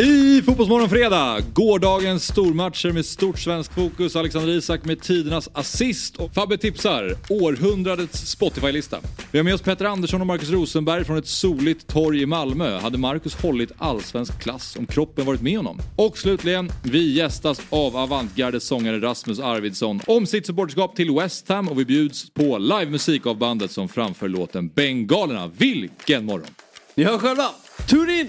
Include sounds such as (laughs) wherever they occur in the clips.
I Fotbollsmorgon fredag, gårdagens stormatcher med stort svensk fokus. Alexander Isak med tidernas assist och Fabbe tipsar århundradets Spotify-lista. Vi har med oss Petter Andersson och Marcus Rosenberg från ett soligt torg i Malmö. Hade Marcus hållit allsvensk klass om kroppen varit med honom? Och slutligen, vi gästas av Avantgardes sångare Rasmus Arvidsson om sitt supporterskap till West Ham och vi bjuds på livemusik av bandet som framför låten Bengalerna. Vilken morgon! Ni hör själva, tune in!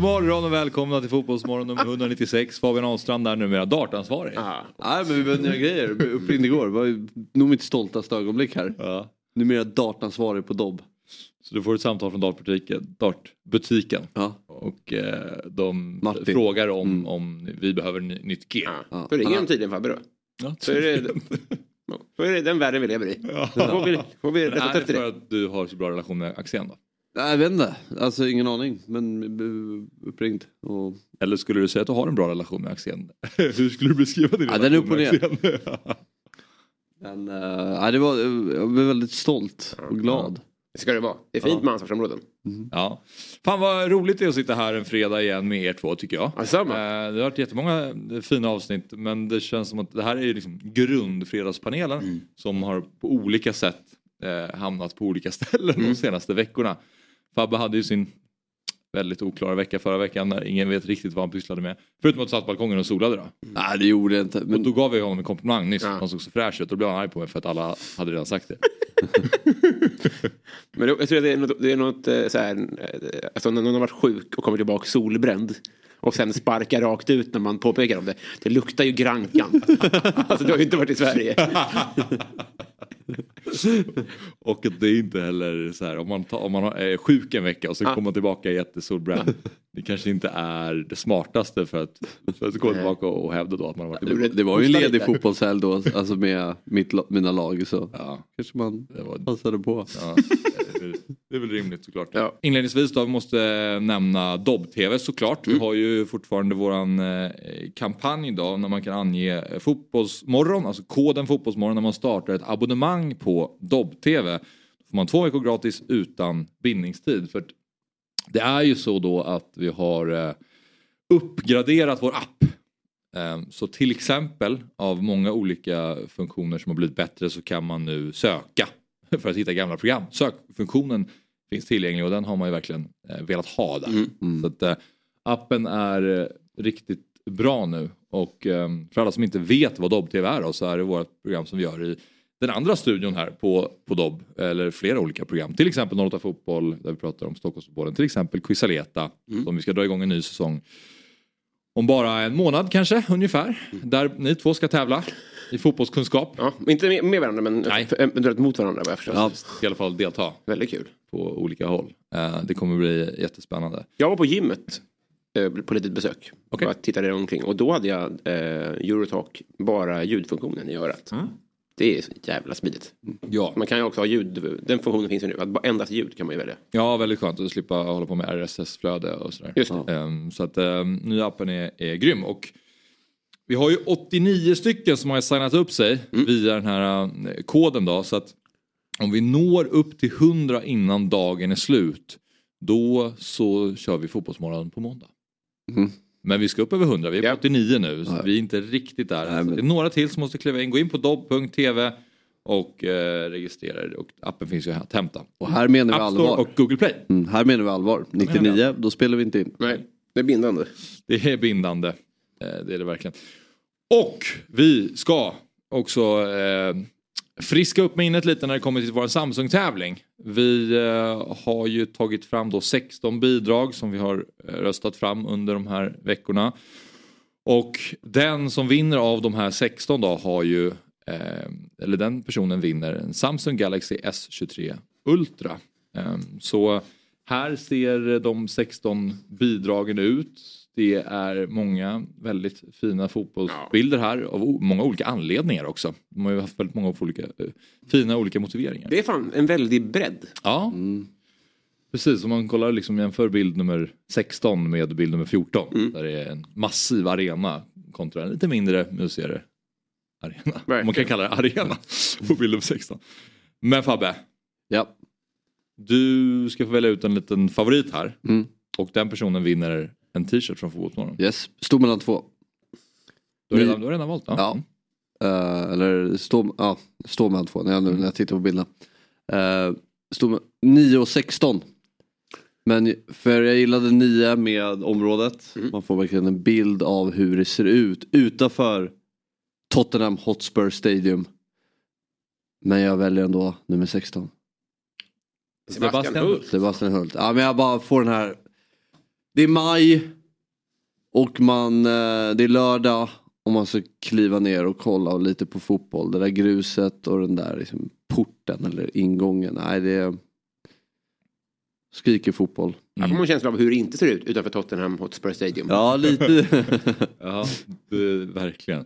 Morgon och välkomna till Fotbollsmorgon nummer 196. Fabian Ahlstrand där numera dartansvarig. Nej men vi behövde nya grejer. Uppringde igår. Det var ju nog mitt stoltaste ögonblick här. Ja. Numera dartansvarig på Dobb. Så du får ett samtal från dartbutiken, dartbutiken Ja. och eh, de Martin. frågar om, Mm. om vi behöver ny, nytt gear. Ja. Då ringer de tydligen Fabbe då. Ja, Så är det, så är det den världen vi lever i. Då får vi, får vi Men rätta är det efter för det. att du har så bra relation med Axén då? Nej, jag vet inte. Alltså ingen aning. Men eh, uppringd. Och... Eller skulle du säga att du har en bra relation med Axén? (laughs) Hur skulle du beskriva din Ja, den är relation upp och Axén? (laughs) Men uh, nej, det var, jag blev väldigt stolt och glad. Det ska det vara. Det är fint Ja. med ansvarsområden. ja. Fan vad roligt det är att sitta här en fredag igen med er två tycker jag. Ja, samma. Eh, Det har varit jättemånga fina avsnitt men det känns som att det här är ju liksom grundfredagspanelen Mm. som har på olika sätt eh, hamnat på olika (laughs) ställen Mm. de senaste veckorna. Fabbe hade ju sin väldigt oklara vecka förra veckan när ingen vet riktigt vad han pysslade med. Förutom att satt på balkongen och solade då. Nej det gjorde jag inte. Och Men då gav jag honom en komplimang nyss. Ja. Han såg så fräsch ut. Då blev han arg på mig för att alla hade redan sagt det. (laughs) Men jag tror att det är något, det är något eh, så här, eh, alltså när någon har varit sjuk och kommer tillbaka solbränd och sen sparkar rakt ut när man påpekar om det. Det luktar ju Grankan. (laughs) alltså du har ju inte varit i Sverige. (laughs) Och det är inte heller så här om man, tar, om man är sjuk en vecka och så Ja. kommer man tillbaka jättesolbränd. Det kanske inte är det smartaste för att, för att gå Nej. tillbaka och, hävda då att man har varit Det- det var ju en ledig fotbollshelg då. Alltså med mitt, mina lag. Så Ja, kanske man det, var, passade på. ja, det, är, väl rimligt såklart. Ja. Inledningsvis då, vi måste nämna Dobb-TV såklart. Vi har ju fortfarande våran eh, kampanj då när man kan ange Fotbollsmorgon, alltså koden Fotbollsmorgon när man startar ett abonnemang på Dobb-TV. Då får man två veckor gratis utan bindningstid. För det är ju så då att vi har eh, uppgraderat vår app. Eh, Så till exempel av många olika funktioner som har blivit bättre så kan man nu söka (laughs) för att hitta gamla program. Sökfunktionen finns tillgänglig och den har man ju verkligen eh, velat ha där. Mm. Så att, eh, appen är eh, riktigt bra nu och eh, för alla som inte vet vad Dobb-TV är då, så är det vårt program som vi gör i den andra studion här på, på Dobb, eller flera olika program. Till exempel 08 Fotboll där vi pratar om Stockholmsfotbollen. Till exempel Quisaleta som vi ska dra igång en ny säsong om bara en månad kanske ungefär. Där ni två ska tävla i fotbollskunskap. Ja, inte med, med varandra men eventuellt mot varandra vad jag förstår. Ja, I alla fall delta Väldigt kul. på olika håll. Eh, Det kommer bli jättespännande. Jag var på gymmet eh, på litet besök. Okej. Bara tittade omkring och då hade jag eh, Eurotalk bara ljudfunktionen i örat. Mm. Det är så jävla smidigt. Ja, Man kan ju också ha ljud, den funktionen finns ju nu, att endast ljud kan man ju välja. ja väldigt skönt att slippa hålla på med RSS-flöde och sådär. Just. Ehm, Så att um, nya appen är, är grym. Och vi har ju 89 stycken som har signat upp sig via den här eh, koden då. Så att om vi når upp till 100 innan dagen är slut då så kör vi fotbollsmorgon på måndag. Mm. Men vi ska upp över 100, vi är på Ja. 89 nu så Ja. vi är inte riktigt där. Nej, men- Det är några till som måste kliva in. Gå in på dobb.tv och eh, registrera er. Och appen finns ju här att hämta. Och här menar vi App Store allvar. och Google Play. Mm, här menar vi allvar. 99, då spelar vi inte in. Nej, det är bindande. Det är bindande. Eh, Det är det verkligen. Och vi ska också eh, friska upp minnet lite när det kommer till vår Samsung-tävling. Vi eh, har ju tagit fram då 16 bidrag som vi har eh, röstat fram under de här veckorna. Och den som vinner av de här 16 då har ju, eh, eller den personen vinner en Samsung Galaxy S23 Ultra. Eh, så här ser de 16 bidragen ut. Det är många väldigt fina fotbollsbilder här av många olika anledningar också. De har ju haft väldigt många olika eh, fina olika motiveringar. Det är fan en väldig bredd. Ja, precis. Om man kollar liksom jämför bild nummer 16 med bild nummer 14. Där det är en massiv arena kontra en lite mindre musigare arena. Om Man kan Verkligen. kalla det arena (laughs) på bild nummer 16. Men Fabbe, Ja. du ska få välja ut en liten favorit här. Mm. Och den personen vinner en t-shirt från Fotbollsmorgon. Yes. Stod mellan två. Du har redan, du har redan valt? Ja. Ja. Eh, eller stå, ja, stå mellan två när jag, nu, när jag tittar på bilderna. Uh, stå med 9 och 16. Men för jag gillade 9 med området. Man får verkligen en bild av hur det ser ut utanför Tottenham Hotspur Stadium. Men jag väljer ändå nummer 16. Sebastian Sebastian Hult. Sebastian Hult. Ja men jag bara får den här. Det är maj. Och man, eh, det är lördag. Och man ska kliva ner och kolla lite på fotboll. Det där gruset och den där liksom, porten eller ingången. Nej det skriker fotboll. Jag får en känsla av hur det inte ser ut utanför Tottenham Hotspur Stadium. Ja lite. (laughs) Ja, det, verkligen.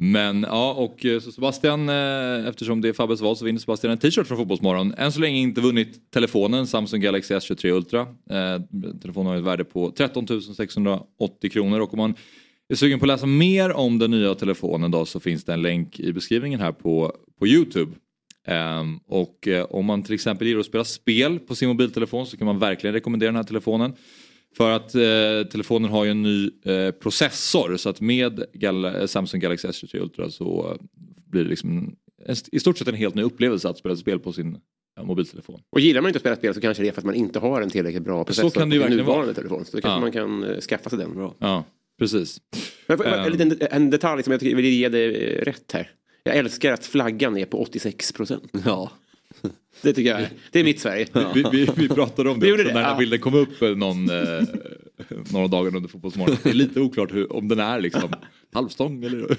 Men ja, och eh, så Sebastian, eh, eftersom det är Fabbes val så vinner Sebastian en t-shirt från Fotbollsmorgon. Än så länge inte vunnit telefonen Samsung Galaxy S23 Ultra. Eh, telefonen har ett värde på 13 680 kronor och om man är sugen på att läsa mer om den nya telefonen då så finns det en länk i beskrivningen här på, på Youtube. Ehm, och eh, om man till exempel gillar att spela spel på sin mobiltelefon så kan man verkligen rekommendera den här telefonen. För att eh, telefonen har ju en ny eh, processor så att med Gal- eh, Samsung Galaxy S23 Ultra så blir det liksom en, i stort sett en helt ny upplevelse att spela spel på sin ja, mobiltelefon. Och gillar man inte att spela spel så kanske det är för att man inte har en tillräckligt bra processor kan det ju på sin nuvarande vara. telefon. Så då kanske Ja. man kan eh, skaffa sig den. Bra. Ja, precis. Men, Ehm. en, en detalj som jag tycker vill ge dig eh, rätt här. Jag älskar att flaggan är på 86 procent. ja. Det tycker jag är, det är mitt Sverige. Vi, vi, vi pratade om det också det, när den här ja. bilden kom upp någon, eh, några dagar under fotbollsmorgon. Det är lite oklart hur, om den är liksom halvstång eller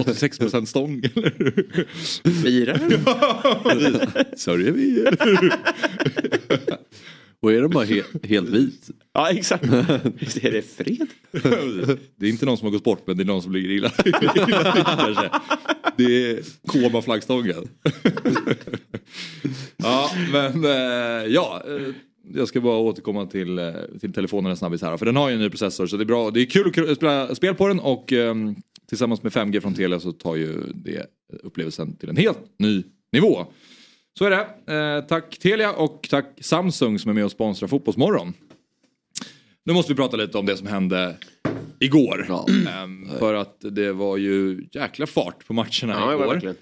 86 procent stång. Eller? Firar. Sörjer vi? Och är den bara he helt vit? (laughs) Ja exakt. Visst är det fred? (laughs) Det är inte någon som har gått bort men det är någon som ligger illa, (laughs) till kanske. Det är koma flaggstången. ja men eh, ja. eh, Jag ska bara återkomma till, eh, till telefonen en snabbis här. För den har ju en ny processor så det är bra. Det är kul att spela spel på den och ehm, tillsammans med 5G från Telia så tar ju det upplevelsen till en helt ny nivå. Så är det. Eh, tack Telia och tack Samsung som är med och sponsrar Fotbollsmorgon. Nu måste vi prata lite om det som hände igår. Ja. Ehm, för att det var ju jäkla fart på matcherna Ja, igår.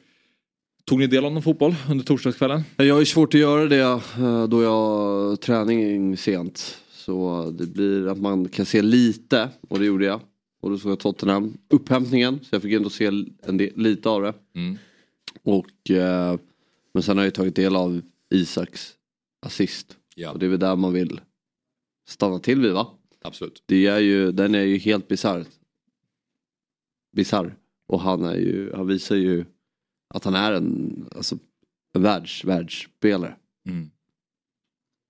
Tog ni del av någon fotboll under torsdagskvällen? Jag har ju svårt att göra det eh, då jag har träning sent. Så det blir att man kan se lite och det gjorde jag. Och då såg jag Tottenham. Upphämtningen så jag fick ändå se en del, lite av det. Mm. Och, eh, men sen har jag ju tagit del av Isaks assist. Ja, Och det är väl där man vill stanna till vid va? absolut. Det är ju, den är ju helt bisarr. Bisarr. Och han är ju, han visar ju att han är en, alltså, en världs, världsspelare. Mm.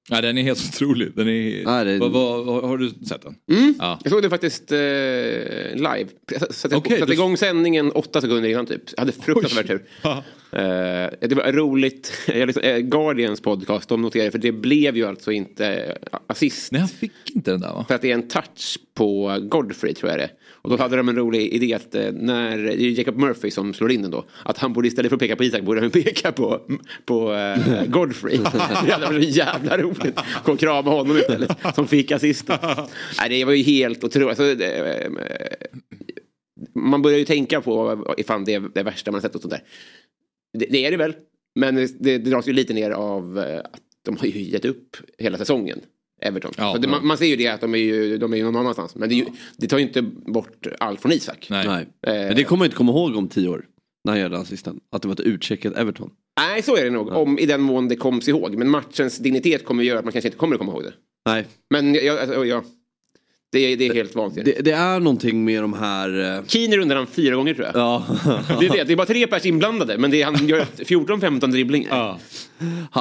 Ja, den är helt (laughs) otrolig. Den är... Nej, det- vad, vad, har- har du sett den? Mm. Ja. Jag såg det faktiskt eh, live. Jag satte, Okej, satte du- igång sändningen åtta sekunder innan typ. Jag hade fruktansvärt tur. (laughs) Eh, det var roligt. (laughs) Eh, Guardians podcast, de noterade, för det blev ju alltså inte eh, assist. Nej, han fick inte den där va? För att det är en touch på Godfrey tror jag det. Och då hade de en rolig idé att när, det är Jacob Murphy som slår in den då. Att han borde istället för att peka på Isak borde han (laughs) peka på, på eh, Godfrey. (laughs) det hade varit så jävla roligt. Gå och krama honom istället. Som fick assisten. Nej, det var ju helt otroligt. Alltså, det, man börjar ju tänka på ifall det är det värsta man har sett och sånt där. Det, det är det väl. Men det, det dras ju lite ner av eh, att de har ju gett upp hela säsongen. Everton. Ja, det, ja. man, man ser ju det att de är ju, de är ju någon annanstans. Men det, ju, det tar ju inte bort allt från Isak. Nej. Nej. Eh, Men det kommer jag inte komma ihåg om tio år. När han gör den assisten. Att det var ett utcheckat Everton. Nej, så är det nog. Om, I den mån det koms ihåg. Men matchens dignitet kommer ju göra att man kanske inte kommer att komma ihåg det. Nej. Men jag, alltså, jag, Det är, det är helt vansinnigt. Det, det är någonting med de här... eh, Keener rundar han fyra gånger tror jag. Ja. Det, är det. det är bara tre pers inblandade men det är, han gör 14-15 dribblingar. Ja.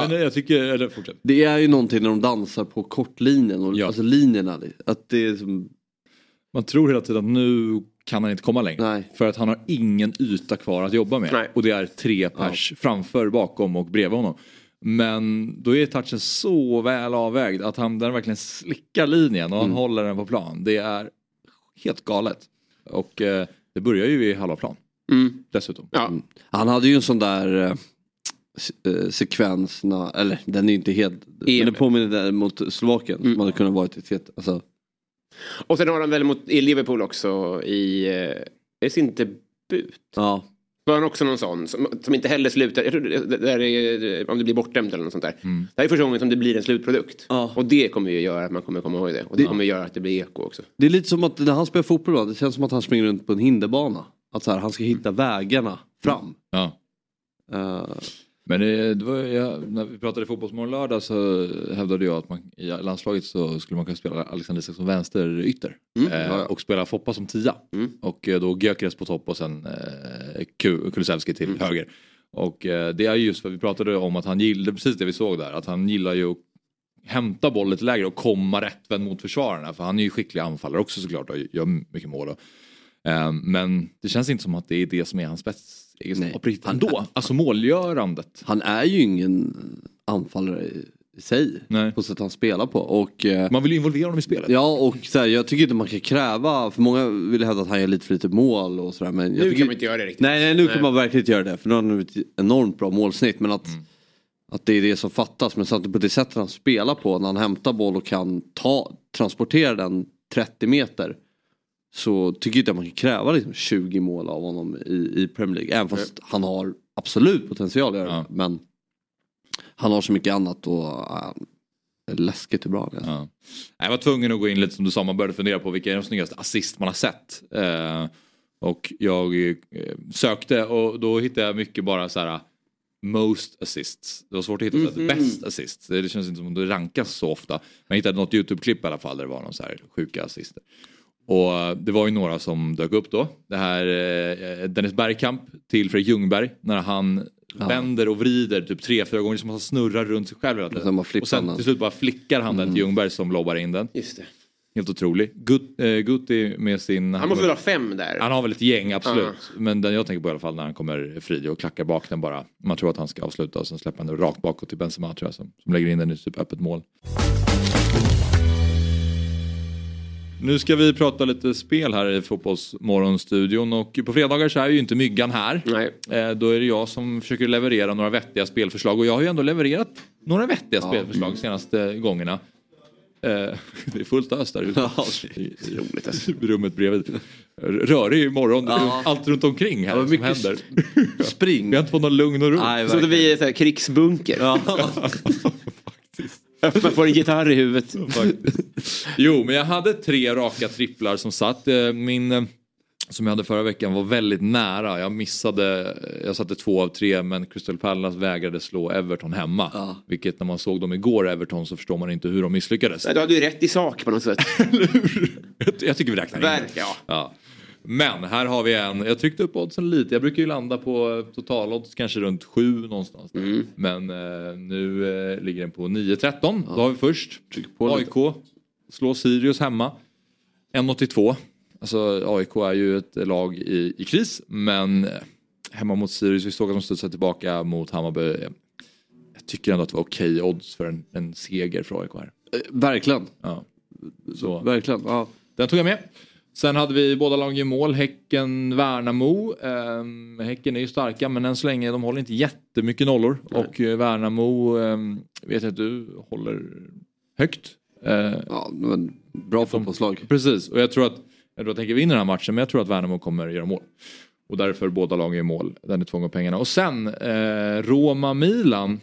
Men jag tycker, eller fortsätt. Det är ju någonting när de dansar på kortlinjen och Ja. alltså linjerna. Att det är som, Man tror hela tiden att nu kan han inte komma längre. Nej. För att han har ingen yta kvar att jobba med. Nej. Och det är tre pers framför, bakom och bredvid honom. Men då är touchen så väl avvägd att han den verkligen slickar linjen och han håller den på plan. Det är helt galet. Och eh, det börjar ju i halva plan Mm. dessutom. Ja. han hade ju en sån där eh, eh, sekvens, na, eller den är inte helt, men det påminner där mot Slovakien. Som hade kunnat varit ett helt, alltså, Och sen har han väl mot, i Liverpool också i, eh, i sin debut. ja. Var han också någon sån som, som inte heller slutar, jag tror det, det där är, om det blir bortdömt eller något sånt där. Det här är första gången som det blir en slutprodukt. Ja. Och det kommer ju göra att man kommer komma ihåg det. Och det kommer göra att det blir eko också. Det är lite som att när han spelar fotboll då, det känns som att han springer runt på en hinderbana. Att så här, han ska hitta vägarna fram. Ja. Eh, Men det, det var, jag, när vi pratade fotbollsmorgon lördag så hävdade jag att man, i landslaget så skulle man kunna spela Alexander Isak som vänsterytter. Mm. eh. Och spela Foppa som tia. Mm. Och eh, då Gyökeres på topp och sen eh, Kulusevski till Mm. höger. Och eh, det är just för vi pratade om att han gillade, precis det vi såg där, att han gillar ju att hämta boll lite lägre och komma rättvänd mot försvararna. För han är ju skicklig anfallare också såklart och gör mycket mål. Och, eh, men det känns inte som att det är det som är hans spetsegenskap Nej. ändå. Alltså målgörandet. han är ju ingen anfallare i sig. Nej. På sättet han spelar på. Och, eh, Man vill ju involvera honom i spelet. Ja och så här, jag tycker inte man kan kräva, för många vill hävda att han gör lite för lite mål och sådär. Men jag Nu tycker, kan man inte göra det riktigt. Nej, nej nu Nej. kan man verkligen inte göra det för nu har han ett enormt bra målsnitt. Men att, att det är det som fattas. Men samtidigt på det sättet han spelar på när han hämtar boll och kan ta, transportera den 30 meter. Så tycker jag inte att man kan kräva liksom 20 mål av honom i, i Premier League. Även fast han har absolut potential att göra Ja. Men han har så mycket annat och uh, läskigt hur bra han är. Ja. Jag var tvungen att gå in lite som du sa, man började fundera på vilka är de snyggaste assist man har sett. Eh, och jag eh, sökte och då hittade jag mycket bara så här most assists. Det var svårt att hitta mm best assists. Det känns inte som att det rankas så ofta. Men jag hittade något YouTube-klipp i alla fall där det var någon så här sjuka assister. Och eh, det var ju några som dök upp då. Det här eh, Dennis Bergkamp till Fredrik Ljungberg när han vänder och vrider typ tre, fyra gånger som att han snurrar runt sig själv hela tiden. Och sen han. till slut bara flickar han den till Ljungberg som lobbar in den. Just det. Helt otrolig. Gut, eh, Gutti med sin... Han måste väl ha fem där? han har väl ett gäng, absolut. Men den jag tänker på i alla fall när han kommer fri och klackar bak den bara. Man tror att han ska avsluta och sen släpper han den rakt bakåt till Benzema tror jag som, som lägger in den i typ öppet mål. Nu ska vi prata lite spel här i Fotbollsmorgonstudion och på fredagar så är ju inte myggan här. Nej. Eh, Då är det jag som försöker leverera några vettiga spelförslag och jag har ju ändå levererat några vettiga spelförslag de senaste gångerna. Eh, (laughs) Det är fullt ös där ute. Ja, I- i- roligt, alltså. (laughs) i rummet bredvid. Rörig imorgon, Ja. allt runt omkring här Ja, som mycket händer. Spring. (laughs) Vi har inte fått någon lugn och ro. Nej, Så vi är så här, krigsbunker. Ja. Man får en gitarr i huvudet. Jo, men jag hade tre raka tripplar som satt. Eh, Min eh, som jag hade förra veckan var väldigt nära. Jag missade, jag satte två av tre men Crystal Palace vägrade slå Everton hemma. Ja. Vilket när man såg dem igår, Everton, så förstår man inte hur de misslyckades. Nej, Du hade ju rätt i sak på något sätt. (laughs) Jag- tycker vi räknar in det. Ja. Ja. Men här har vi en, jag tryckte upp oddsen lite, jag brukar ju landa på totalodds kanske runt 7 någonstans. Mm. Men eh, nu eh, ligger den på 9-13. Då har vi först på AIK, slår Sirius hemma. 1,82. Alltså AIK är ju ett lag i, i kris men eh, hemma mot Sirius, vi såg att de studsade tillbaka mot Hammarby. Jag tycker ändå att det var okej odds för en, en seger för AIK här. Eh, Verkligen. Ja. Så. Verkligen. Ja. Den tog jag med. Sen hade vi båda lagen mål, Häcken, Värnamo. Ehm, häcken är ju starka men än så länge de håller inte jättemycket nollor. Och eh, Värnamo ehm, vet jag att du håller högt. Eh, Ja, men bra fotbollslag. precis, och jag tror att jag tror att Häcken vinner den här matchen men jag tror att Värnamo kommer göra mål. Och därför båda lagen i mål. Den är två gånger pengarna. Och sen eh, Roma-Milan.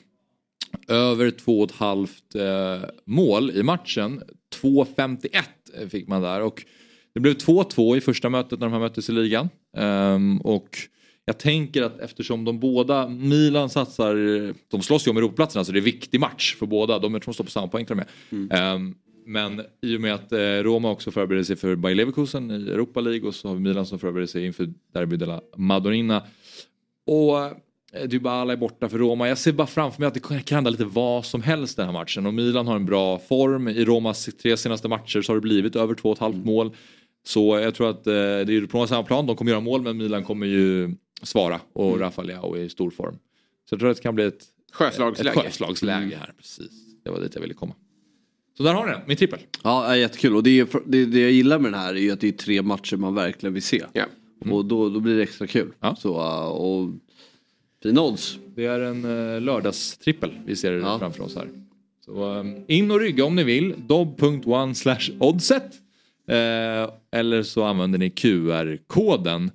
Över 2,5 eh, mål i matchen. 2,51 fick man där. Och det blev 2-2 i första mötet när de här möttes i ligan. Ehm, och jag tänker att eftersom de båda, Milan satsar, de slåss ju om Europaplatserna så det är en viktig match för båda. De tror de står på samma poäng till och med. Ehm, Men i och med att eh, Roma också förbereder sig för Bayer Leverkusen i Europa League och så har vi Milan som förbereder sig inför Derby della Madonnina. Och eh, Dybala är borta för Roma. Jag ser bara framför mig att det kan hända lite vad som helst den här matchen. Och Milan har en bra form. I Romas tre senaste matcher så har det blivit över 2,5 mm. mål. Så jag tror att eh, det är på samma plan. De kommer göra mål men Milan kommer ju svara. Och mm. Rafa Leao är i stor form. Så jag tror att det kan bli ett sjöslagsläge, ett sjöslagsläge här. Precis. Det var dit jag ville komma. Så där har ni den, min trippel. Ja, jättekul. Och det, är, det, det jag gillar med den här är ju att det är tre matcher man verkligen vill se. Ja. Mm. Och då, då blir det extra kul. Ja. Så, uh, och fina odds. Det är en uh, lördagstrippel vi ser ja. framför oss här. Så um, in och rygga om ni vill. dob.one slash oddset. Uh, eller så använder ni QR-koden.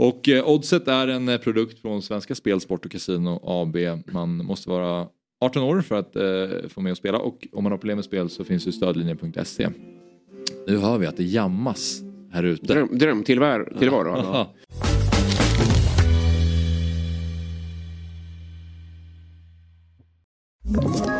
Och eh, Oddset är en eh, produkt från Svenska Spel, Sport och Casino AB. Man måste vara 18 år för att eh, få med och spela och om man har problem med spel så finns ju stödlinjen.se. Nu hör vi att det jammas här ute. Dröm, drömtillvaro. Ja. Ett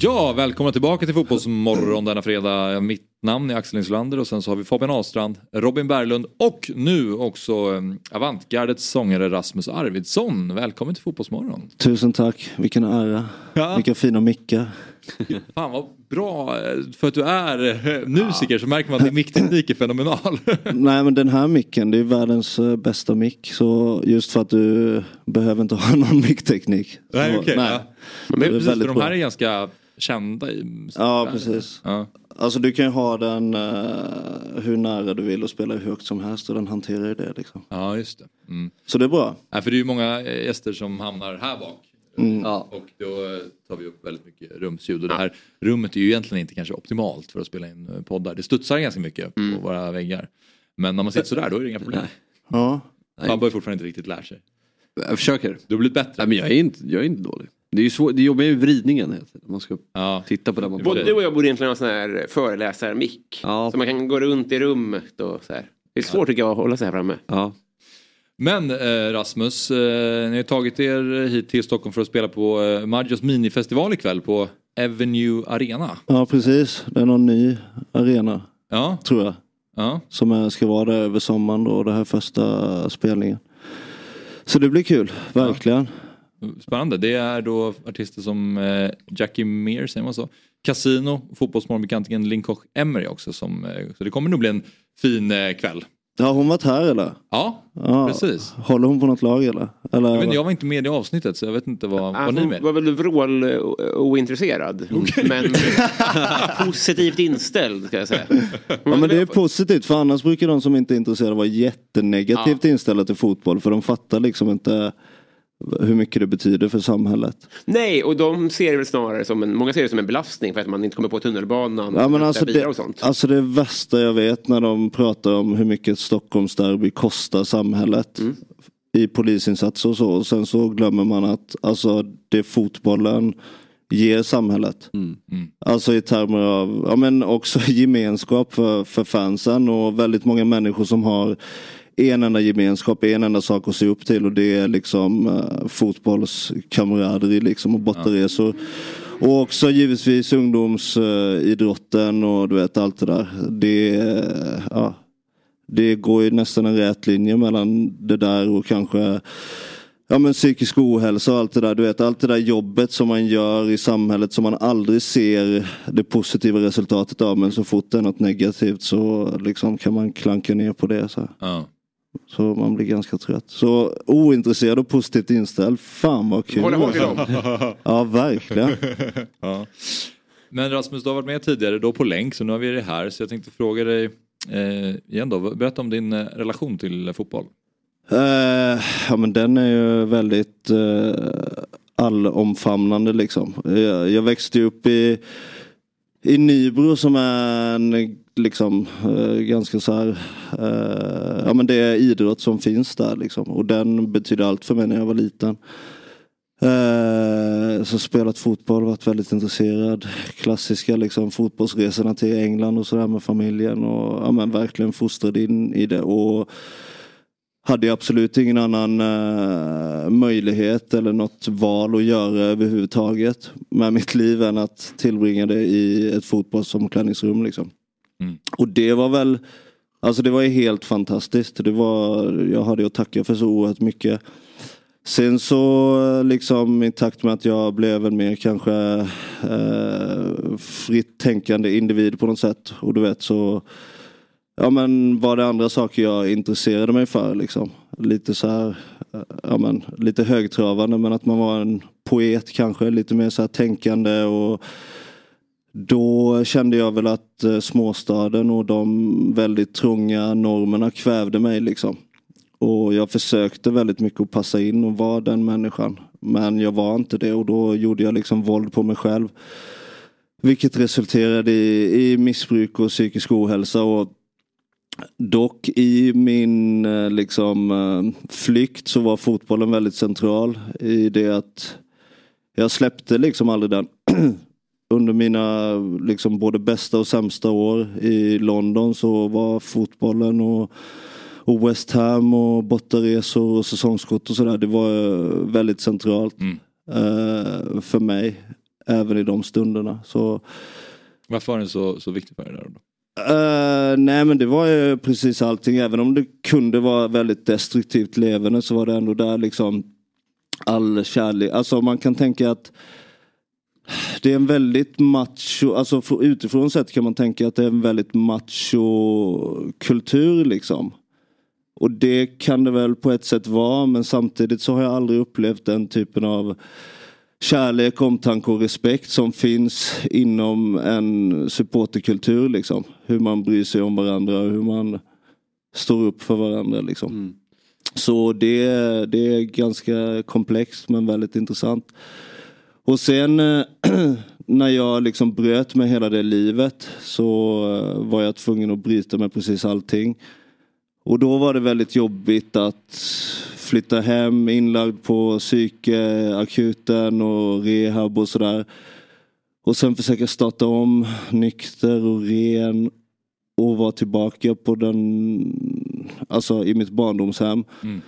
Ja, välkomna tillbaka till Fotbollsmorgon denna fredag. Mitt namn är Axel Inslander och sen så har vi Fabian Ahlstrand, Robin Berglund och nu också eh, Avantgardets sångare Rasmus Arvidsson. Välkommen till Fotbollsmorgon. Tusen tack, vilken ära. Ja. Vilka fina mickar. (laughs) Fan vad bra, för att du är eh, musiker så märker man att din mickteknik är fenomenal. (laughs) Nej men den här micken det är världens eh, bästa mick. Så just för att du behöver inte ha (laughs) någon mickteknik. Nej, okay, nej. Ja. Men, men precis, för de här är ganska kända i Ja precis. Ja. Alltså du kan ju ha den uh, hur nära du vill och spela hur högt som helst och den hanterar ju det liksom. Ja just det. Mm. Så det är bra. Ja, för det är ju många gäster som hamnar här bak. Mm. Ja. Och då tar vi upp väldigt mycket rumsljud och det här rummet är ju egentligen inte kanske optimalt för att spela in eh, poddar. Det studsar ganska mycket mm. på våra väggar. Men när man sitter sådär då är det inga problem. Ja. Man bör fortfarande inte riktigt lära sig. Jag försöker. Du har blivit bättre. Nej, men jag är inte, jag är inte dålig. Det är ju svårt, det jobbar ju vridningen Man ska ja. titta på det man Både du och jag borde egentligen ha sån här föreläsarmick. Ja. Så man kan gå runt i rummet och så här. Det är svårt ja. tycker jag att hålla sig här framme. Ja. Men eh, Rasmus, eh, ni har tagit er hit till Stockholm för att spela på eh, Maggios minifestival ikväll på Avenue Arena. Ja precis, det är någon ny arena. Ja. Tror jag. Ja. Som ska vara där över sommaren då, det här första spelningen. Så det blir kul, verkligen. Ja. Spännande. Det är då artister som eh, Jackie Mear, säger man så? Casino, fotbollsmorgonbekantingen Linkoch Emery också. Som, eh, så det kommer nog bli en fin eh, kväll. Har hon varit här eller? Ja, ja, precis. Håller hon på något lag eller? eller jag, vet, jag var inte med i avsnittet så jag vet inte vad, vad ni med? var väl vrål eh, ointresserad. Okay. (laughs) Men (laughs) positivt inställd ska jag säga. Ja men det är positivt för annars brukar de som inte är intresserade vara jättenegativt ja. inställda till fotboll. För de fattar liksom inte hur mycket det betyder för samhället. Nej, och de ser det väl snarare som en, många ser det som en belastning för att man inte kommer på tunnelbanan. Ja, men alltså, det, och sånt. alltså det värsta jag vet när de pratar om hur mycket Stockholmsderby kostar samhället. Mm. I polisinsatser och så. Och sen så glömmer man att alltså, det fotbollen ger samhället. Mm. Mm. Alltså i termer av, ja men också (laughs) gemenskap för, för fansen och väldigt många människor som har en enda gemenskap, en enda sak att se upp till och det är liksom eh, uh, fotbollskamraderi liksom och bortaresor. Och också givetvis ungdomsidrotten uh, och du vet allt det där. Det, uh, ja, det går ju nästan en rät linje mellan det där och kanske Ja men psykisk ohälsa och allt det där. Du vet allt det där jobbet som man gör i samhället som man aldrig ser det positiva resultatet av. Men så fort det är något negativt så liksom kan man klanka ner på det. Så. Ja. Så man blir ganska trött. Så ointresserad och positivt inställd. Fan vad kul. Håller håll Ja verkligen. (laughs) ja. Men Rasmus du har varit med tidigare då på länk så nu har vi dig här. Så jag tänkte fråga dig eh, igen då. Berätta om din eh, relation till fotboll. Uh, ja men den är ju väldigt uh, allomfamnande liksom. Jag, jag växte upp i, i Nybro som är en liksom eh, ganska så här, eh, ja men det är idrott som finns där liksom. Och den betyder allt för mig när jag var liten. Eh, så spelat fotboll, varit väldigt intresserad. Klassiska liksom fotbollsresorna till England och sådär med familjen. Och ja, men verkligen fostrad in i det. Och hade absolut ingen annan eh, möjlighet eller något val att göra överhuvudtaget med mitt liv än att tillbringa det i ett fotbollsomklädningsrum. Liksom. Mm. Och det var väl, alltså det var ju helt fantastiskt. Det var, jag hade att tacka för så oerhört mycket. Sen så liksom i takt med att jag blev en mer kanske eh, fritt tänkande individ på något sätt. Och du vet så Ja men var det andra saker jag intresserade mig för liksom. Lite så här, eh, ja men lite högtravande men att man var en poet kanske. Lite mer så här tänkande och då kände jag väl att eh, småstaden och de väldigt trånga normerna kvävde mig liksom. Och jag försökte väldigt mycket att passa in och vara den människan. Men jag var inte det och då gjorde jag liksom våld på mig själv. Vilket resulterade i, i missbruk och psykisk ohälsa. Och dock i min eh, liksom, eh, flykt så var fotbollen väldigt central. I det att jag släppte liksom aldrig den. (clears throat) Under mina liksom, både bästa och sämsta år i London så var fotbollen och och West Ham och bortaresor och säsongskort och sådär. Det var eh, väldigt centralt Mm. eh, för mig. Även i de stunderna. Så, Varför var den så, så viktig för dig? Där då? eh, nej men det var ju precis allting. Även om det kunde vara väldigt destruktivt levande så var det ändå där liksom all kärlek. Alltså man kan tänka att det är en väldigt macho, alltså utifrån sett kan man tänka att det är en väldigt macho kultur liksom. Och det kan det väl på ett sätt vara men samtidigt så har jag aldrig upplevt den typen av kärlek, omtanke och respekt som finns inom en supporterkultur liksom. Hur man bryr sig om varandra och hur man står upp för varandra liksom. Så det, det är ganska komplext men väldigt intressant. Och sen eh, (clears throat) när jag liksom bröt med hela det livet så eh, var jag tvungen att bryta med precis allting. Och då var det väldigt jobbigt att flytta hem inlagd på psykakuten och rehab och sådär. Och sen försöka starta om nykter och ren och vara tillbaka på den, alltså i mitt barndomshem. Mm.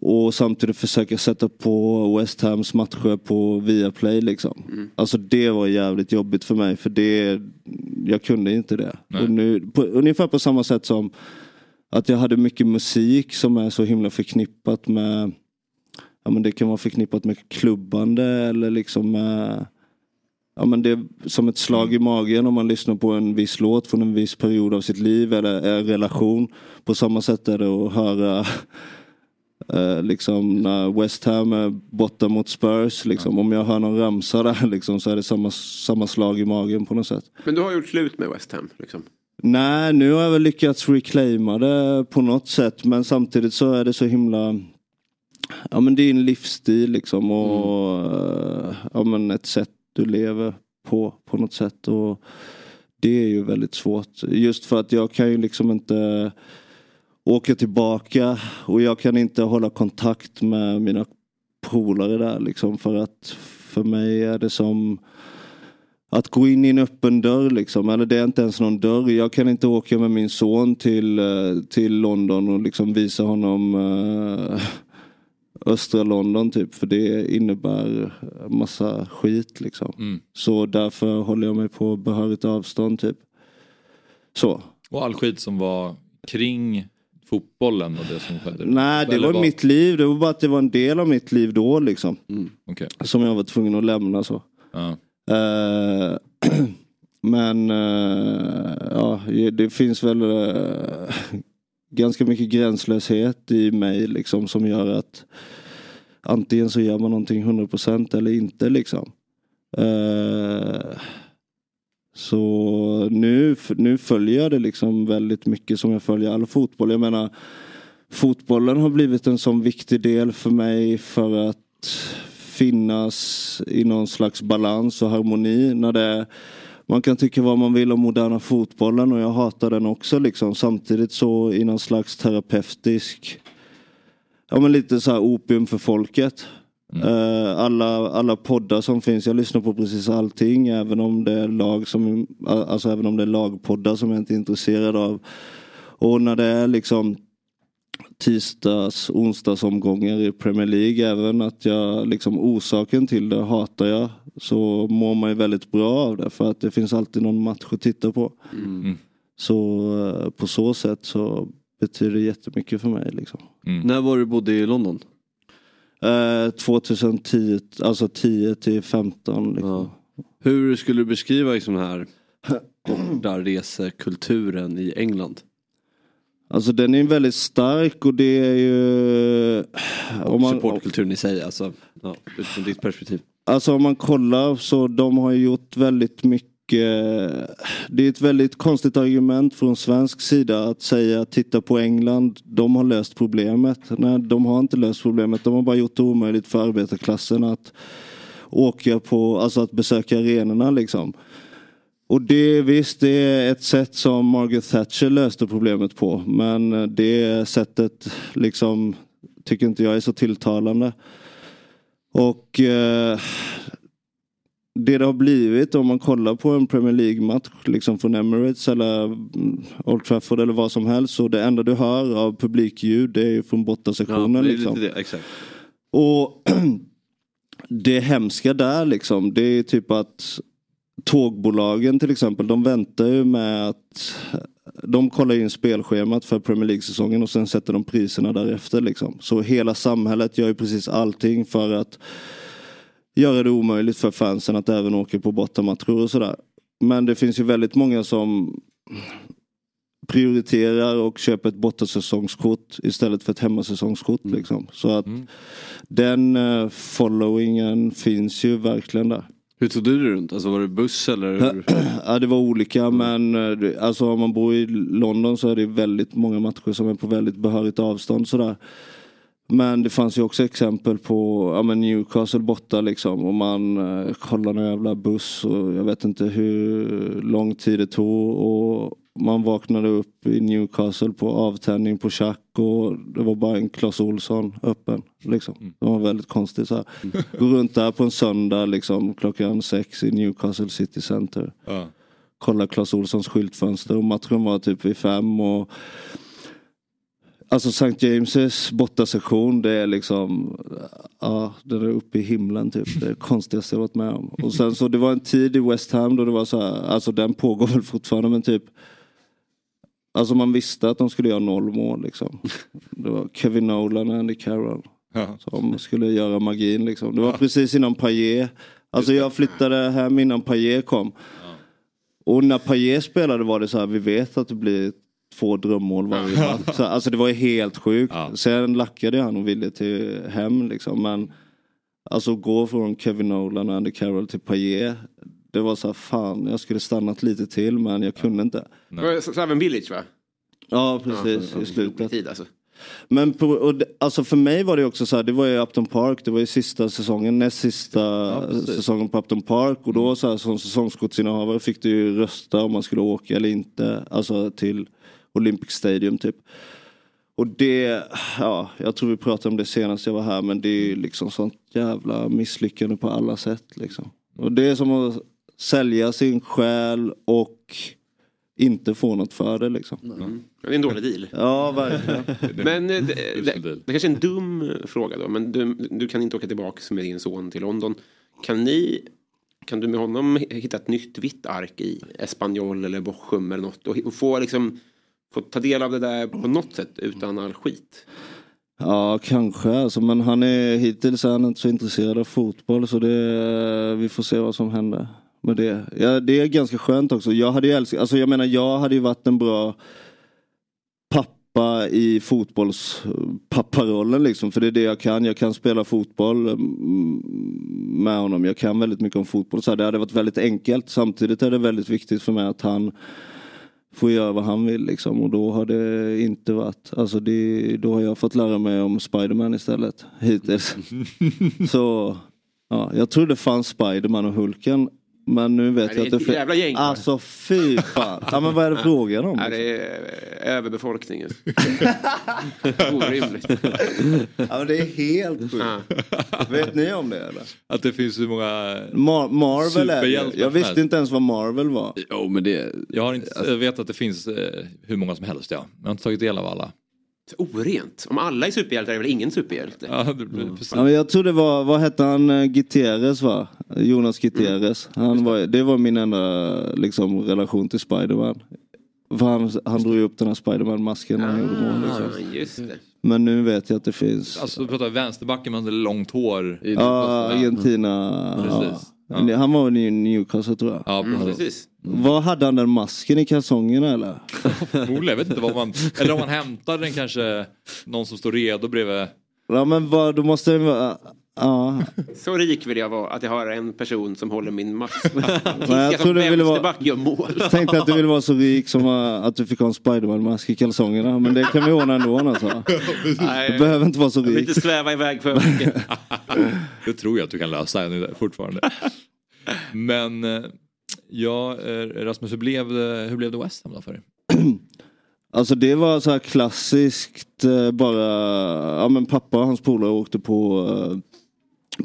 Och samtidigt försöka sätta på West Hams matcher på Viaplay liksom. Alltså det var jävligt jobbigt för mig för det, jag kunde inte det. Nej. Och nu, på, ungefär på samma sätt som att jag hade mycket musik som är så himla förknippat med Ja men det kan vara förknippat med klubbande eller liksom med Ja men det är som ett slag i magen om man lyssnar på en viss låt från en viss period av sitt liv eller en relation. På samma sätt är det att höra eh, liksom när West Ham är borta mot Spurs. Liksom. Om jag hör någon ramsa där (laughs) liksom, så är det samma, samma slag i magen på något sätt. Men du har gjort slut med West Ham. Liksom. Nej, nu har jag väl lyckats reclaima det på något sätt. Men samtidigt så är det så himla... Ja men det är en livsstil liksom och eh, ja, men ett sätt du lever på på något sätt. Och det är ju väldigt svårt. Just för att jag kan ju liksom inte åka tillbaka och jag kan inte hålla kontakt med mina polare där liksom för att för mig är det som att gå in i en öppen dörr liksom. Eller det är inte ens någon dörr. Jag kan inte åka med min son till, eh, till London och liksom visa honom eh, (laughs) östra London typ. För det innebär massa skit liksom. Mm. Så därför håller jag mig på behörigt avstånd typ. Så. Och all skit som var kring fotbollen och det som skedde? Nej det Eller var mitt liv. Det var bara att det var en del av mitt liv då liksom. Okej. Som jag var tvungen att lämna så. Ja. Eh, (clears throat) men eh, ja, det finns väl eh, ganska mycket gränslöshet i mig liksom som gör att antingen så gör man någonting 100% eller inte liksom. Så nu, nu följer jag det liksom väldigt mycket som jag följer all fotboll. Jag menar fotbollen har blivit en sån viktig del för mig för att finnas i någon slags balans och harmoni. När det, man kan tycka vad man vill om moderna fotbollen och jag hatar den också liksom. Samtidigt så i någon slags terapeutisk, ja men lite så här opium för folket. Eh, alla, alla poddar som finns, jag lyssnar på precis allting även om det är lag som, alltså även om det är lagpoddar som jag inte är intresserad av. Och när det är liksom tisdags, onsdagsomgångar i Premier League. Även att jag liksom orsaken till det hatar jag. Så mår man ju väldigt bra av det för att det finns alltid någon match att titta på. Så eh, på så sätt så betyder det jättemycket för mig. Liksom. När var du bodde i London? Eh, 2010, alltså 10 till 15. Liksom. Hur skulle du beskriva liksom den här bortaresekulturen i England? Alltså den är väldigt stark och det är ju... Och supportkulturen i sig, alltså ja, utifrån ditt perspektiv. Alltså om man kollar så de har ju gjort väldigt mycket. Eh, det är ett väldigt konstigt argument från svensk sida att säga titta på England. De har löst problemet. Nej, de har inte löst problemet. De har bara gjort det omöjligt för arbetarklassen att åka på, alltså att besöka arenorna liksom. Och det visst, det är ett sätt som Margaret Thatcher löste problemet på. Men det sättet liksom tycker inte jag är så tilltalande. Och eh, det det har blivit om man kollar på en Premier League-match liksom från Emirates eller mm, Old Trafford eller vad som helst. Så det enda du hör av publikljud det är ju från bortasektionen. är liksom. lite det, exakt. Och (clears throat) det hemska där liksom, det är typ att tågbolagen till exempel, de väntar ju med att de kollar in spelschemat för Premier League-säsongen och sen sätter de priserna därefter. Liksom. Så hela samhället gör ju precis allting för att göra det omöjligt för fansen att även åka på bortamatcher och sådär. Men det finns ju väldigt många som prioriterar och köper ett bortasäsongskort istället för ett hemmasäsongskort. Liksom. Så att den eh, followingen finns ju verkligen där. Hur tog du dig runt? Alltså var det buss eller? (clears throat) Ja det var olika men eh, alltså om man bor i London så är det väldigt många matcher som är på väldigt behörigt avstånd sådär. Men det fanns ju också exempel på ja, men Newcastle borta liksom och man eh, kollar någon jävla buss och jag vet inte hur lång tid det tog och man vaknade upp i Newcastle på avtändning på Chack och det var bara en Clas Olsson öppen. Liksom. Det var väldigt konstigt så här. Gå runt där på en söndag liksom klockan sex i Newcastle City Center. Ja. Kolla Clas Olssons skyltfönster och matchen var typ vid fem och Alltså St. James' bortasektion det är liksom Ja, den är uppe i himlen typ. Det är det konstigaste jag varit med om. Och sen så det var en tid i West Ham då det var så här, alltså den pågår väl fortfarande men typ Alltså man visste att de skulle göra noll mål liksom. Det var Kevin Nolan och Andy Carroll. Ja. Som skulle göra magin liksom. Det var precis innan Payet. Alltså jag flyttade hem innan Payet kom. Och när Payet spelade var det så här, vi vet att det blir två drömmål varje match. Så, Alltså det var ju helt sjukt. Sen lackade han och ville till hem liksom. Men alltså gå från Kevin Nolan och Andy Carroll till Payet. Det var så här, fan jag skulle stannat lite till men jag kunde inte. Seven Village va? Ja precis i slutet. Tid, alltså. Men på, och alltså för mig var det också så här, det var ju Upton Park, det var ju sista säsongen, näst sista säsongen på Upton Park och då så här, som säsongskortsinnehavare fick du ju rösta om man skulle åka eller inte, alltså till Olympic Stadium typ. Och det, ja, jag tror vi pratade om det senast jag var här men det är ju liksom sånt jävla misslyckande på alla sätt liksom. Och det är som att sälja sin själ och inte få något för det liksom. Det är en dålig deal. Ja, verkligen. (laughs) Men eh, det, det, det kanske är en dum eh, fråga då. Men du, du kan inte åka tillbaka med din son till London. Kan ni kan du med honom hitta ett nytt vitt ark i Espanyol eller Bochum eller något och få liksom få ta del av det där på något sätt utan all skit? Ja, kanske alltså, men han är hittills är han inte så intresserad av fotboll så det, vi får se vad som händer med det. Ja, det är ganska skönt också. Jag hade ju älskat, alltså jag menar jag hade ju varit en bra pappa i fotbollspapparollen liksom. För det är det jag kan. Jag kan spela fotboll mm, med honom. Jag kan väldigt mycket om fotboll. Så här, det hade varit väldigt enkelt. Samtidigt är det väldigt viktigt för mig att han får göra vad han vill liksom. Och då har det inte varit, alltså det, då har jag fått lära mig om Spiderman istället hittills. (laughs) Så Ja, jag trodde det fanns Spiderman och Hulken. Men nu vet Nej, jag det att det ett jävla gäng? Alltså fy fan. Ja, men vad är det frågan om? Nej, det är eh, överbefolkningen. (laughs) Orimligt. Ja, men det är helt sjukt. Vet ni om det eller? Att det finns hur många... Mar- Marvel är det. Superhjältar Jag visste inte ens vad Marvel var. Jo men det... Jag, har inte, jag vet att det finns eh, hur många som helst ja. Jag har inte tagit del av alla. Orent. Om alla är superhjältar är väl ingen superhjälte? Ja, det blir precis. Ja, men jag tror det var, vad hette han, eh, Gutierrez va? Jonas Gutierrez. Han var, det var min enda liksom, relation till Spiderman. För han, han drog ju upp den här Spiderman-masken när han gjorde mål. Liksom. Ah, just det. Men nu vet jag att det finns. Alltså du pratar vänsterbacken med långt hår. Ja, Argentina. Precis. Ja. Han var väl i Newcastle tror jag. Ja, Mm, precis. Vad hade han den masken i kalsongerna eller? Förmodligen, jag vet inte vad man... (laughs) Eller om man hämtar den kanske, någon som står redo bredvid. Ja men vad, då måste det vara... Ja. Så rik vill jag vara att jag har en person som håller min mask. (laughs) Jag tror du ville vara... vänsterback gör mål. Tänkte att du ville vara så rik som eh, att du fick ha en Spiderman-mask i kalsongerna. Men det kan vi ordna ändå alltså. (laughs) Nej, Du behöver inte vara så jag vill rik. inte sväva iväg för mycket. (laughs) Det tror jag att du kan lösa nu fortfarande. Men eh, ja, eh, Rasmus, hur blev det, hur blev det West Ham då för dig? (clears throat) Alltså det var så här klassiskt eh, bara, ja men pappa och hans polare åkte på eh,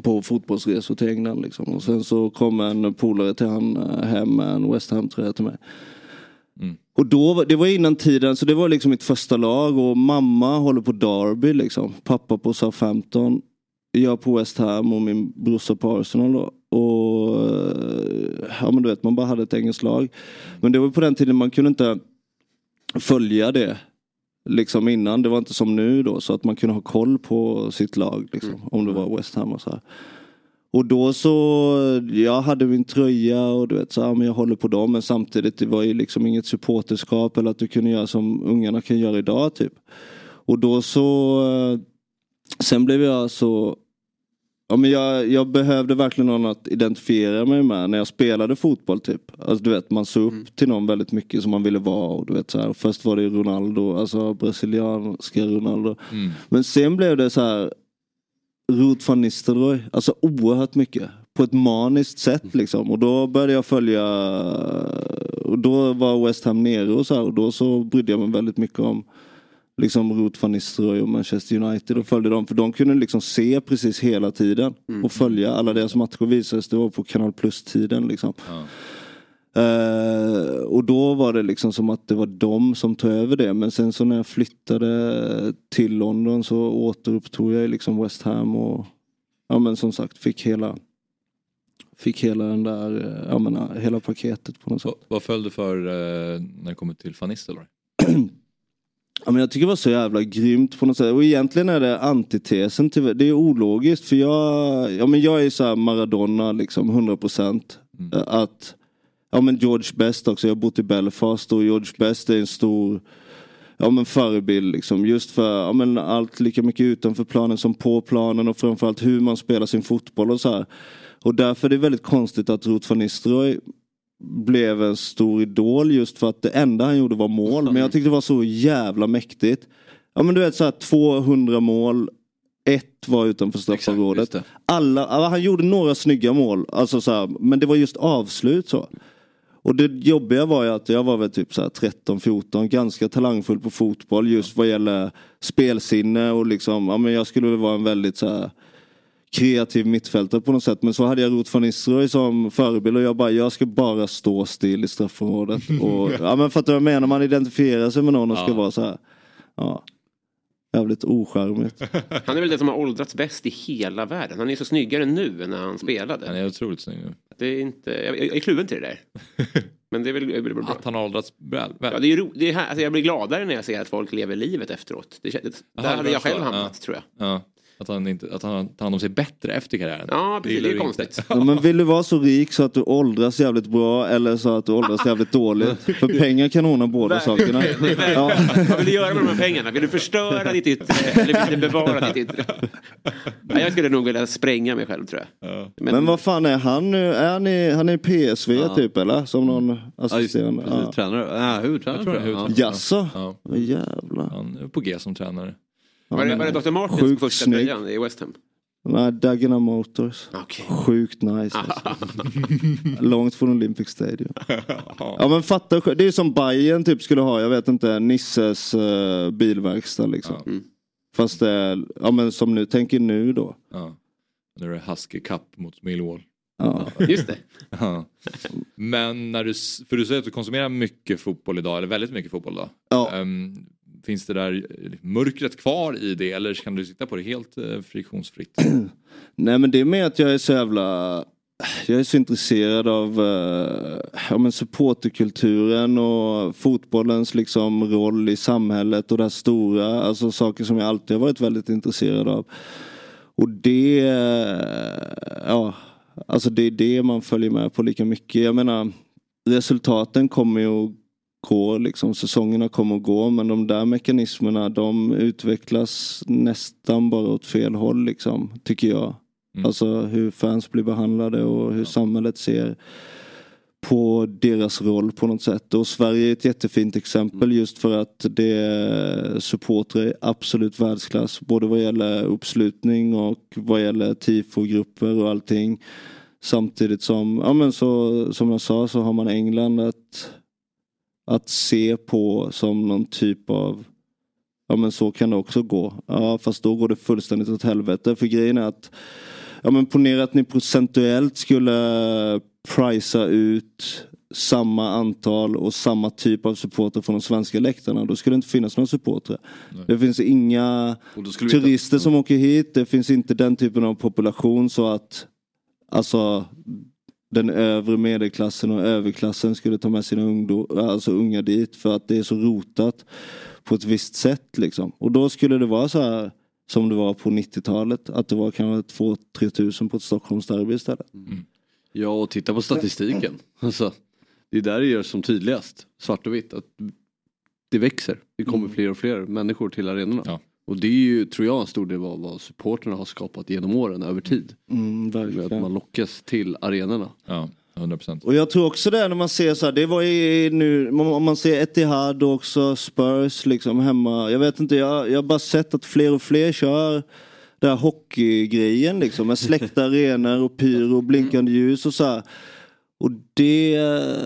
på fotbollsresor till England liksom. Och sen så kom en polare till han eh, hem med en West Ham-tröja till mig. Mm. Och då, det var innan tiden, så det var liksom mitt första lag och mamma håller på Derby liksom. Pappa på Southampton. Jag på West Ham och min brorsa på Arsenal då. Och eh, ja men du vet, man bara hade ett engelskt lag. Men det var på den tiden man kunde inte följa det liksom innan. Det var inte som nu då så att man kunde ha koll på sitt lag liksom, om det var West Ham och så här. Och då så, jag hade min tröja och du vet så här, men jag håller på dem men samtidigt det var ju liksom inget supporterskap eller att du kunde göra som ungarna kan göra idag typ. Och då så, eh, sen blev jag så Ja, men jag, jag behövde verkligen någon att identifiera mig med när jag spelade fotboll typ. Alltså du vet man såg upp till någon väldigt mycket som man ville vara och du vet så här. Först var det Ronaldo, alltså brasilianska Ronaldo. Mm. Men sen blev det så här Ruth van Nistelrooy, alltså oerhört mycket. På ett maniskt sätt liksom. Och då började jag följa, och då var West Ham nere och så här. Och då så brydde jag mig väldigt mycket om liksom Ruth van Nistelrooy och Manchester United och följde dem. För de kunde liksom se precis hela tiden. Och följa alla deras matcher visades. Det var på Kanal Plus-tiden liksom. Eh, och då var det liksom som att det var de som tog över det. Men sen så när jag flyttade till London så återupptog jag liksom West Ham och ja men som sagt fick hela Fick hela den där, eh, jag menar, hela paketet på något sätt. Vad, vad föll du för eh, när det kommer till Van Nistelrooy? (clears throat) Ja, men jag tycker det var så jävla grymt på något sätt. Och egentligen är det antitesen till det. är ologiskt för jag, ja, men jag är så här Maradona liksom 100 procent. Att, ja men George Best också, jag har bott i Belfast och George Best är en stor ja, men förebild liksom. Just för ja, men allt lika mycket utanför planen som på planen och framförallt hur man spelar sin fotboll och så här. Och därför är det väldigt konstigt att Ruth van Nistelrooy blev en stor idol just för att det enda han gjorde var mål. Men jag tyckte det var så jävla mäktigt. Ja men du vet så här 200 mål, ett var utanför straffområdet. Alla, han gjorde några snygga mål, alltså så här, men det var just avslut så. Och det jobbiga var ju att jag var väl typ så här 13-14, ganska talangfull på fotboll just vad gäller spelsinne och liksom, ja men jag skulle väl vara en väldigt så här kreativ mittfältare på något sätt. Men så hade jag Ruth van Nistelrooy som förebild och jag bara, jag ska bara stå still i straffområdet. (laughs) Och, ja men fattar du vad jag menar? Man identifierar sig med någon och ska Ja. vara så här. Ja. Jävligt ocharmigt. (laughs) Han är väl den som har åldrats bäst i hela världen. Han är så snyggare nu än när han spelade. Han är otroligt snygg nu. Det är inte, jag, jag är kluven till det där. (laughs) Men det är väl, det är väl bra. Att han har åldrats väl. Ja, väl. det är ro, det är här, alltså jag blir gladare när jag ser att folk lever livet efteråt. Det, det, Jaha, där hade jag själv så. hamnat Ja. tror jag. Ja. Att han, inte, att han tar hand om sig bättre efter karriären. Ja, precis. Det är konstigt. Ja, men vill du vara så rik så att du åldras jävligt bra eller så att du åldras (laughs) jävligt dåligt? För pengar kan ordna båda sakerna. (laughs) Ja. Vad vill du göra med de här pengarna? Vill du förstöra ditt yttre eller vill du bevara ditt yttre? Ja, jag skulle nog vilja spränga mig själv tror jag. Men vad fan är han nu? Är han i, han är i PSV Ja. typ eller? Som någon Ja, just, assisterande? precis, Ja. tränare. Ja, huvudtränare Jag tror jag. Ja. Jaså? Ja. Vad Jävlar. Han är på G som tränare. Var det, men- var det Dr. Martins Sjukt första snygg. tröjan i West Ham? Nej, Dagenham Motors. Okej. Sjukt nice (laughs) alltså. Långt från Olympic Stadium. (laughs) Ja men fatta. Det är som Bayern typ skulle ha, jag vet inte, Nisses uh, bilverkstad liksom. Ja. Fast det är, ja men som nu, tänk er nu då. Ja. Nu är det Husky Cup mot Millwall. Ja. (laughs) Just det. Ja. Men när du, för du säger att du konsumerar mycket fotboll idag, eller väldigt mycket fotboll idag. Ja. Ehm, finns det där mörkret kvar i det eller kan du sitta på det helt eh, friktionsfritt? (clears throat) Nej men det är mer att jag är så jävla jag är så intresserad av eh, ja, men supporterkulturen och fotbollens liksom roll i samhället och det här stora, alltså saker som jag alltid har varit väldigt intresserad av. Och det, eh, ja, alltså det är det man följer med på lika mycket. Jag menar, resultaten kommer ju att gå, liksom, säsongerna kommer att gå men de där mekanismerna de utvecklas nästan bara åt fel håll liksom, tycker jag. Mm. Alltså hur fans blir behandlade och hur samhället ser på deras roll på något sätt. Och Sverige är ett jättefint exempel just för att det supportrar är absolut världsklass. Både vad gäller uppslutning och vad gäller tifogrupper och allting. Samtidigt som, ja men så, som jag sa så har man England att, att se på som någon typ av Ja men så kan det också gå. Ja fast då går det fullständigt åt helvete. För grejen är att Ja men ponera att ni procentuellt skulle prisa ut samma antal och samma typ av supporter från de svenska läktarna. Då skulle det inte finnas några supportrar. Det finns inga turister som åker hit. Det finns inte den typen av population så att alltså den övre medelklassen och överklassen skulle ta med sina ungdom, alltså unga dit för att det är så rotat på ett visst sätt liksom. Och då skulle det vara så här som det var på 90-talet. Att det var kanske 2-3 tusen på ett Stockholmsderby istället. Ja och titta på statistiken. Alltså, det är där det gör som tydligast. Svart och vitt. Att det växer. Det kommer fler och fler människor till arenorna. Ja. Och det är ju, tror jag, en stor del av vad supporterna har skapat genom åren över tid. Mm, Med att verkligen. man lockas till arenorna. Ja, 100 procent. Och jag tror också det när man ser så här, det var ju nu, om man ser Etihad och också Spurs liksom hemma. Jag vet inte, jag, jag har bara sett att fler och fler kör den här hockeygrejen liksom med släckta (laughs) arenor och pyro och blinkande ljus och så här. Och det, är,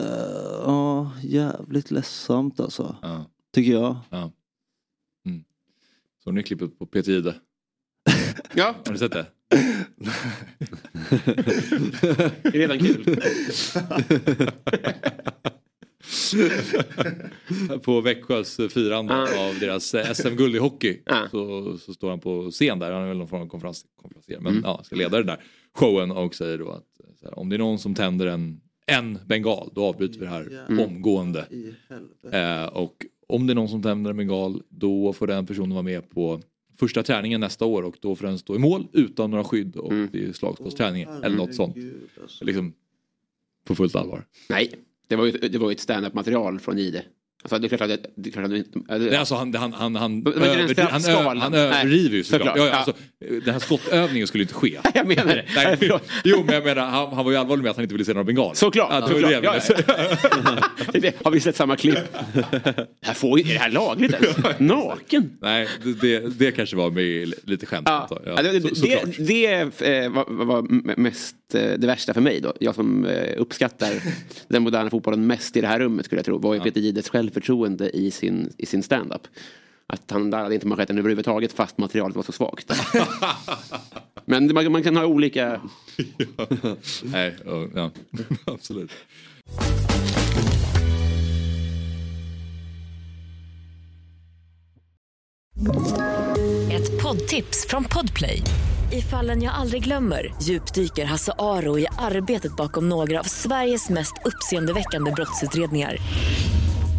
ja jävligt ledsamt alltså. Ja, Tycker jag. ja. Så ni klippet på Peter Jihde? Ja, Har du sett det? det är redan kul. på Växjös firande Ah. av deras eh, SM-guld i hockey. Ah. Så, så står han på scen där, han är väl någon form av konferens, konferenser, men Mm. ja, ska leda den där showen och säger då att eh, så här, om det är någon som tänder en, en bengal då avbryter vi det här Mm. omgående. Eh, och om det är någon som tänder en bengal då får den personen vara med på första träningen nästa år och då får den stå i mål utan några skydd och Mm. det är slagskottsträning eller något sånt. Liksom på fullt allvar. Nej, det var ju, det var ju ett stand-up material från Ide. Alltså, det är klart att det, det, är klart att det, inte- Nej, alltså han, han, han, han, Det inte överdri- han, han Nej, överdriver ju såklart. såklart. Ja, ja, Ja. alltså, den här skottövningen skulle inte ske. (laughs) Jag menar det. Nej, jo men jag menar han, han var ju allvarlig med att han inte ville se några bengal. Såklart. Ja, det det jag såklart. (laughs) Det- det- Har vi sett samma klipp? Det här får, är det här lagligt ens? (laughs) Naken? Nej, det, det, det kanske var med lite skämt. Ja, ja, det, så, det, det eh, var, var mest eh, det värsta för mig då. Jag som eh, uppskattar den moderna fotbollen mest i det här rummet skulle jag tro. Var ju Peter Jihdes självförtroende i sin, i sin stand-up. Att han darrade inte manschetten överhuvudtaget fast materialet var så svagt. (laughs) Men man, man kan ha olika... (laughs) Nej, ja, ja, (laughs) absolut. Ett poddtips från Podplay. I fallen jag aldrig glömmer djupdyker Hasse Aro i arbetet bakom några av Sveriges mest uppseendeväckande brottsutredningar.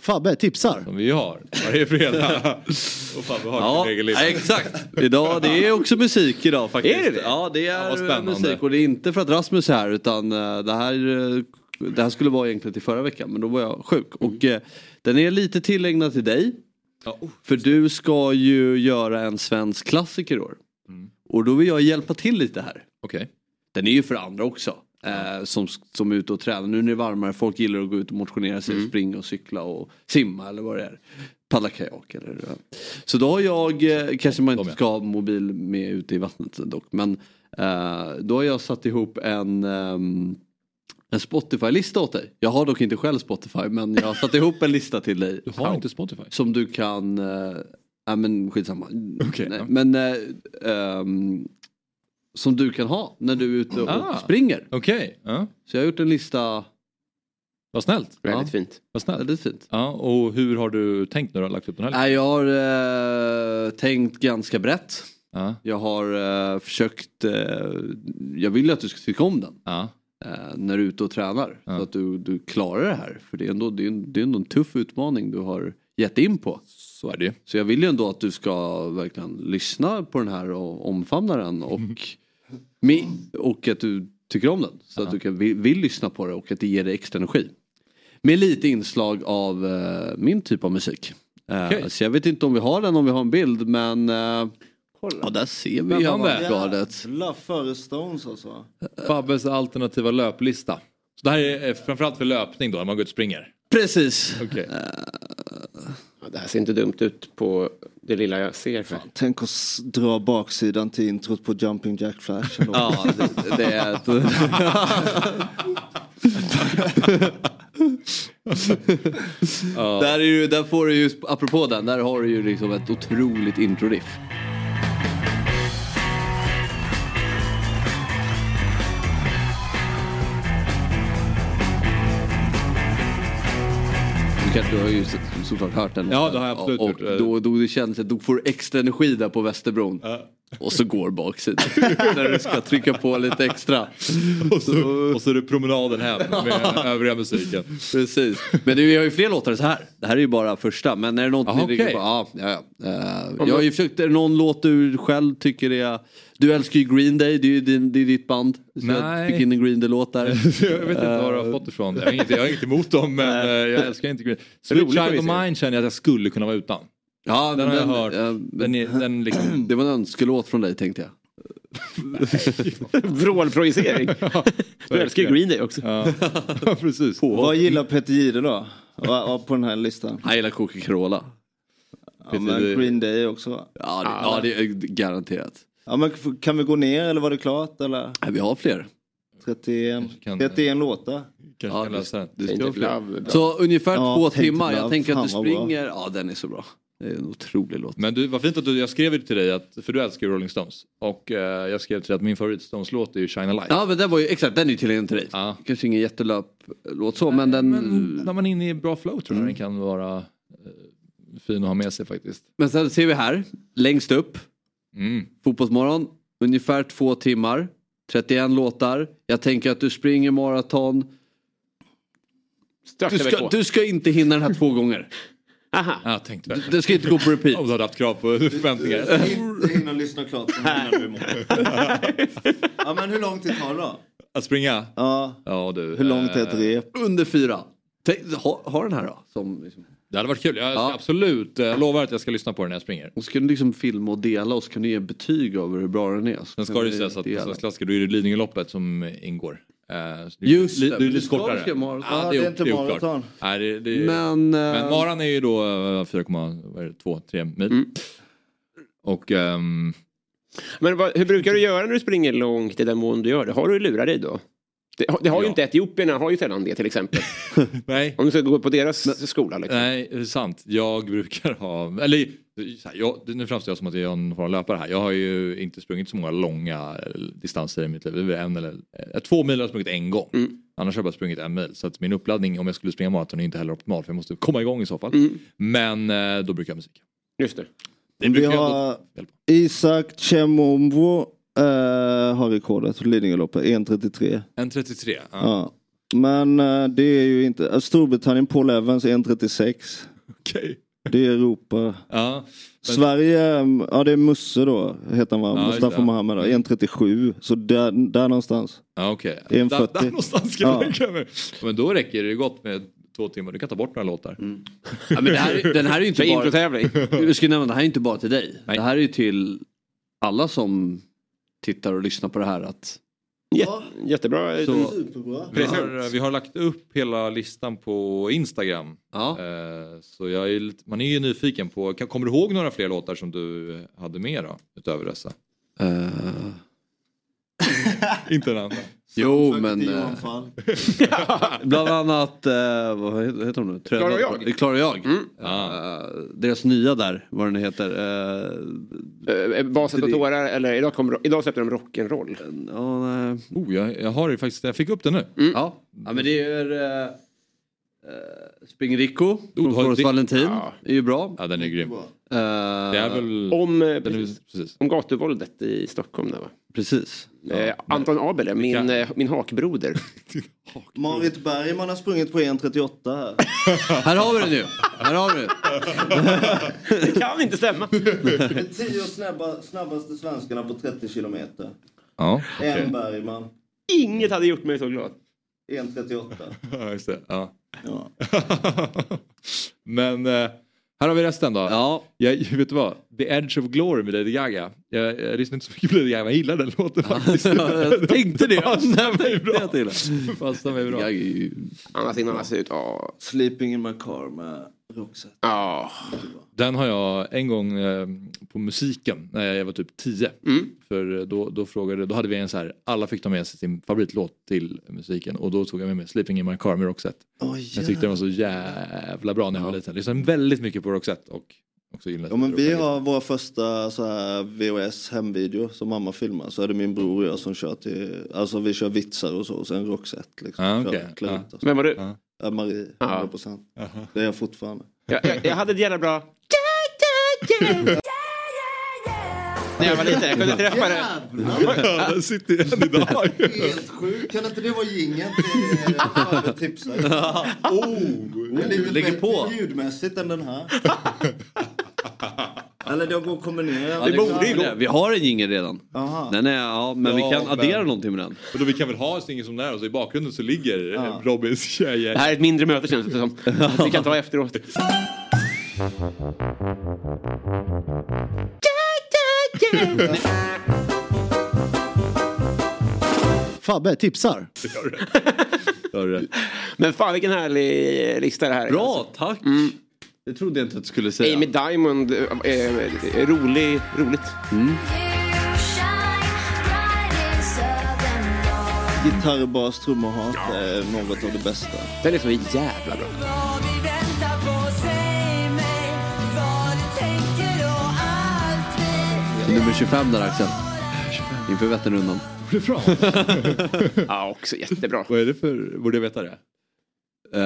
Fabbe tipsar. Som vi har varje fredag. (laughs) Och Fabbe har Ja, sin egen lista. ja, exakt. Idag, det är också musik idag faktiskt. Är det det? Ja, det Ja, är spännande. musik och det är inte för att Rasmus är här utan eh, det här, eh, det här skulle vara egentligen till förra veckan men då var jag sjuk. Och eh, den är lite tillägnad till dig. Ja, oh. För du ska ju göra en svensk klassiker i år. Mm. Och då vill jag hjälpa till lite här. Okej. Den är ju för andra också. Eh, som, som är ute och tränar. Nu när det är varmare, folk gillar att gå ut och motionera sig, springa och cykla och simma eller vad det är. Paddla kajak eller Så då har jag, eh, kanske man inte ska ha mobil med ute i vattnet dock. Men eh, då har jag satt ihop en ehm, en Spotify-lista åt dig. Jag har dock inte själv Spotify men jag har satt ihop en lista till dig. Du har inte Spotify? Som du kan, ja men skitsamma. Okej, Nej. Men ehm, som du kan ha när du är ute och Ah. springer. Okej, ja. Så jag har gjort en lista, vad snällt. Väldigt Ja. fint. Vad snällt. väldigt fint. Ja, och hur har du tänkt när du har lagt upp den här? listan? Jag har eh, tänkt ganska brett. Ja, Jag har eh, försökt, eh, jag vill ju att du ska tycka om den. ja. eh, när du är ute och tränar. Ja. Så att du, du klarar det här. För det är, ändå, det, är, en- det är ändå en tuff utmaning du har gett in på. Så är det ju. Så jag vill ju ändå att du ska verkligen lyssna på den här och omfamna den. Och, med, och att du tycker om den. Så att du kan, vill, vill lyssna på det och att det ger dig extra energi. Med lite inslag av eh, min typ av musik. Eh, Okej. Så jag vet inte om vi har den, om vi har en bild. Men uh, ja, där ser vi Spännande. avantgardet. Jävlar före Stones alltså. Fabbes alternativa löplista. Så det här är eh, framförallt för löpning då, när man går ut och springer? Precis. Okej. Ja, det här ser inte dumt ut på det lilla jag ser. För. Tänk att dra baksidan till introt på Jumping Jack Flash. Ja, det, det är ett... (laughs) där, är ju, där får du ju, apropå den, där har du ju liksom ett otroligt introriff. Du, kan, du har ju så- såklart hört den. Ja, det har jag absolut och, gjort. Då, då det känns då får du extra energi där på Västerbron. Och så går baksidan. (laughs) När du ska trycka på lite extra. Och, så, och så är det promenaden hem med (laughs) övriga musiken. Precis. Men du, vi har ju fler låtar så här. Det här är ju bara första. Men är det något Aha, ni okej. på? Ja, ja, ja. Eh, jag har ju försökt, är det någon låt du själv tycker är... Du älskar ju Green Day, det är ju din, det är ditt band. Så jag Nej. fick in en Green Day-låt där. (laughs) jag vet inte var du har fått ifrån det. Jag har inget, jag har inget emot dem men eh, jag älskar inte Green. Sweet roligt att Child of. Mine känner jag att jag skulle kunna vara utan. Ja, Den har jag hört. Den, är, den liksom... (clears throat) Det var en önskelåt från dig tänkte jag. (laughs) Vrålprojicering. (laughs) du älskar ju Green Day också. Ja, (laughs) precis. Vad gillar Peter Jihde då? På den här listan? Han gillar Coca-Cola. Ja, men Green Day också? Ja, det, ja, det är garanterat. Ja, men kan vi gå ner eller var det klart? Eller? Nej, vi har fler. 31, Kan- 31 låtar. Kanske Ja, kan läsa den. Så ungefär Ja, två timmar. Jag tänker att du springer. Ja, den är så bra. Det är en otrolig låt. Men du, vad fint att du, jag skrev ju till dig, att, för du älskar ju Rolling Stones. Och eh, jag skrev till dig att min favorit Stones-låt är ju Shine a Light. Ja men den var ju, exakt den är ju tillgänglig till dig. Ja. Kanske ingen jättelöp-låt så men den... Men Men, när man är inne i bra flow tror jag den kan vara eh, fin att ha med sig faktiskt. sen ser vi här, längst upp, Mm. Fotbollsmorgon, ungefär två timmar, 31 låtar. Jag tänker att du springer maraton. Du ska, du ska inte hinna den här två gånger. Aha. Ja, jag tänkte väl. Det ska inte gå på repeat. Om du hade haft krav på förväntningar. Inte hinna lyssna klart så hinner du. (laughs) Ja men hur lång tid tar det då? Att springa? Ja, Ja du. hur långt är eh, ett rep? Under fyra. Tänk, ha, ha den här då. Som, liksom. Det hade varit kul. Jag Ja. absolut eh, lovar att jag ska lyssna på den när jag springer. Och så du liksom filma och dela och så kan du ge betyg över hur bra den är. Så kan ska det sägas att på. Svensk Klassiker då är det Lidingöloppet som ingår. Eh, det är Just det, det är men lite du ska kortare. skriva maraton. Ja, det är inte oklart. maraton. Nej, det, det, Men... Men eh, maran är ju då eh, 4,2-3 mil. Och ehm, Men vad, hur brukar du göra när du springer långt i den mån du gör det? Har du lurat dig då? Det, har- det har ju Ja. inte Etiopierna, har ju sällan det till exempel. (laughs) nej, Om du ska gå på deras skola liksom. nej, det är sant. Jag brukar ha, eller här, jag, nu framstår jag som att jag är en form av löpare här. Jag har ju inte sprungit så många långa eh, distanser i mitt liv. Det är en eller, eh, två mil har jag sprungit en gång. Mm. Annars har jag bara sprungit en mil. Så att min uppladdning om jag skulle springa maraton är inte heller optimal. För jag måste komma igång i så fall. Mm. Men eh, då brukar jag musik. Just det. Det Vi har. Isak Chemombo eh, har rekordet Lidingöloppet, 1.33. En 33. Ja. Ja. Men eh, det är ju inte, Storbritannien Paul Evans 1.36. (laughs) Okej. Det är Europa. Ja. Sverige, mm, ja det är Musse då, heter han va? Ja, Mustafa det. Mohamed då, 1.37. Så där, där någonstans. Ja, okej. 1.40. Där, där någonstans ska Ja. med. Men då räcker det gott med två timmar. Du kan ta bort några låtar. Ja, men det här, (laughs) den här är ju inte bara... introtävling. Jag ska nämna, det här är inte bara till dig. Nej. Det här är ju till alla som tittar och lyssnar på det här. Att, Jät- jättebra. så, Superbra. Vi har, vi har lagt upp hela listan på Instagram. ja. Eh, Så jag är, man är ju nyfiken på, kan- kommer du ihåg några fler låtar som du hade med då? Utöver dessa? Eh, (laughs) Inte en annan. jo men... eh, (laughs) bland annat, eh, vad heter hon nu? Tror Klara och jag. Klara och jag. Mm. Eh, deras nya där, vad den heter. Uh, Eh, Baset och tårar eller idag, kom, idag släppte de rock'n'roll. nej. Oh, jag, jag har det faktiskt, jag fick upp det nu. ja. ja, men det är... Uh, Spring Rico från det- Valentin. Ja. är ju bra. Ja, den är grym. Eh, Det är väl... Om, eh, precis, precis. om gatuvåldet i Stockholm. Där, va? Precis. eh, Anton Abele, min, kan- eh, min (laughs) hakbroder. Marit Bergman har sprungit på 1.38 här. (laughs) Här har vi den ju. Här har vi den. (laughs) Det kan inte stämma. Det är tio snabba, snabbaste svenskarna på 30 kilometer. Ja, En okej. Bergman, Inget hade gjort mig så glad. 1.38. Ja, just det. Ja. Ja. (laughs) Men eh, här har vi resten då. Ja. Jag, (laughs) vet du vad? The Edge of Glory med Lady Gaga. Jag, jag lyssnar inte så mycket på Lady Gaga men jag gillar den låten (laughs) faktiskt. jag tänkte det. Passar mig Jag bra. det. Passar mig bra. Jag. Annars innan han ser ut. Ja. Sleeping in my car med Roxette. Ja. Den har jag en gång eh, på musiken när jag var typ 10. Mm. För då, då frågade, då hade vi en så här, alla fick ta med sig sin favoritlåt till musiken och då tog jag med mig Sleeping in my car med Roxette. Oh, Jag tyckte den var så jävla bra när jag var liten. Jag lyssnade väldigt mycket på Roxette och också gillade Ja, men vi har vår första så här VHS hemvideo som mamma filmar. Så är det min bror och jag som kör till, alltså vi kör vitsar och så. Och sen Roxette liksom. Ah, ut oss. Vem var du? Ja. Ja, Marie, Ja. 100%. Det är jag fortfarande. Jag, jag, jag hade ett jävla bra... När jag var liten, jag kunde träffa det. Ja, den sitter ju än idag. (laughs) Helt sjukt. Kan inte det vara jingeln till Farve tipsar? (laughs) oh, det är lite Lägger bättre på. ljudmässigt än den här. (laughs) Eller det går att kombinera. Ja, det borde ju gå. Vi har en jingel redan. Aha. Den är, ja, men vi Ja, kan men- addera någonting med den. Och då vi kan väl ha en singel som den här och så i bakgrunden så ligger Ja. ja. Robins tjejer. Det här är ett mindre möte känns det som. (laughs) Vi kan ta efteråt. Fabbe tipsar. Hör du det? Men fan vilken härlig lista det här är. Bra, alltså. tack. Det trodde jag inte att du skulle säga. Amy Diamond, eh, eh, rolig, roligt. Gitarr, bas, trummor och hat är något av det bästa. Den är så jävla bra. Nummer 25 där Axel. Inför Vätternrundan. Ja, också jättebra. Vad är det för, borde jag veta det? Uh,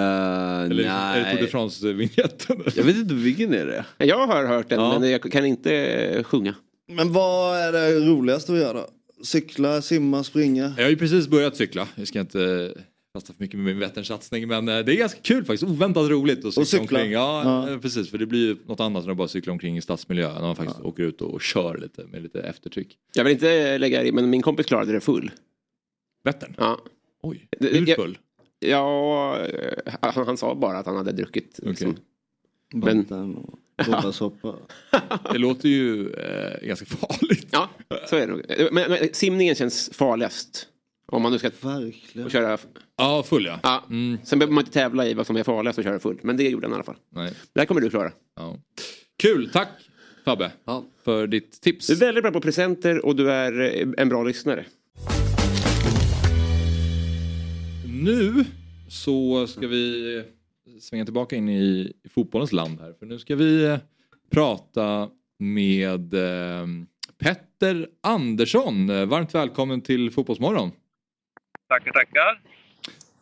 Eller är det Tour de nej. France-vinjetten? Jag vet inte vilken är det. Jag har hört den, Ja. men jag kan inte eh, sjunga. Men vad är det roligaste att göra? Cykla, simma, springa? Jag har ju precis börjat cykla. Jag ska inte fasta för mycket med min Vätternsatsning men eh, det är ganska kul faktiskt. Oväntat roligt att cykla, Och cykla. omkring. Ja, Ja. eh, precis. För det blir ju något annat än att bara cykla omkring i stadsmiljö. När man faktiskt åker ut och, och kör lite med lite eftertryck. Jag vill inte lägga i, men min kompis klarade det full. Vättern? Ja. Oj, hur jag- full? Ja, eh, han, han sa bara att han hade druckit. Liksom. Men- Vatten och blåbärssoppa. (laughs) Det låter ju eh, ganska farligt. Ja, så är det nog. Men, men simningen känns farligast. Om man nu ska Verkligen. köra. Ja, full ja. Ja. Mm, Sen behöver man inte tävla i vad som är farligast att köra full. Men det gjorde han i alla fall. nej. Det här kommer du klara. Ja. Kul, tack Fabbe Ja. för ditt tips. Du är väldigt bra på presenter och du är eh, en bra lyssnare. Nu så ska vi svänga tillbaka in i fotbollens land här. För nu ska vi eh, prata med eh, Petter Andersson. Varmt välkommen till Fotbollsmorgon. Tackar, tackar.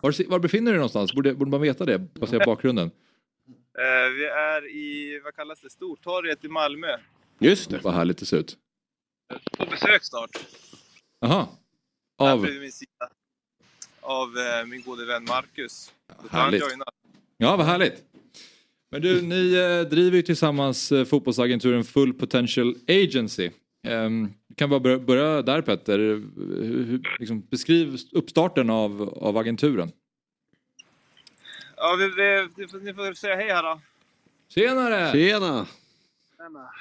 Var, var befinner du dig någonstans? Borde, borde man veta det baserat på bakgrunden? (laughs) Eh, vi är i, vad kallas det, Stortorget i Malmö. Just det. Vad härligt det ser ut. På besök snart. Aha. Här Av? min sida. Av eh, min gode vän Marcus. Härligt. Ja, vad härligt. Men du, ni eh, driver ju tillsammans eh, fotbollsagenturen Full Potential Agency. Um, du kan bara börja, börja där Petter. Hur, hur, liksom, beskriv uppstarten av, av agenturen. Ja, vi, vi, ni, får, ni får säga hej här då. Tjenare! Tjena!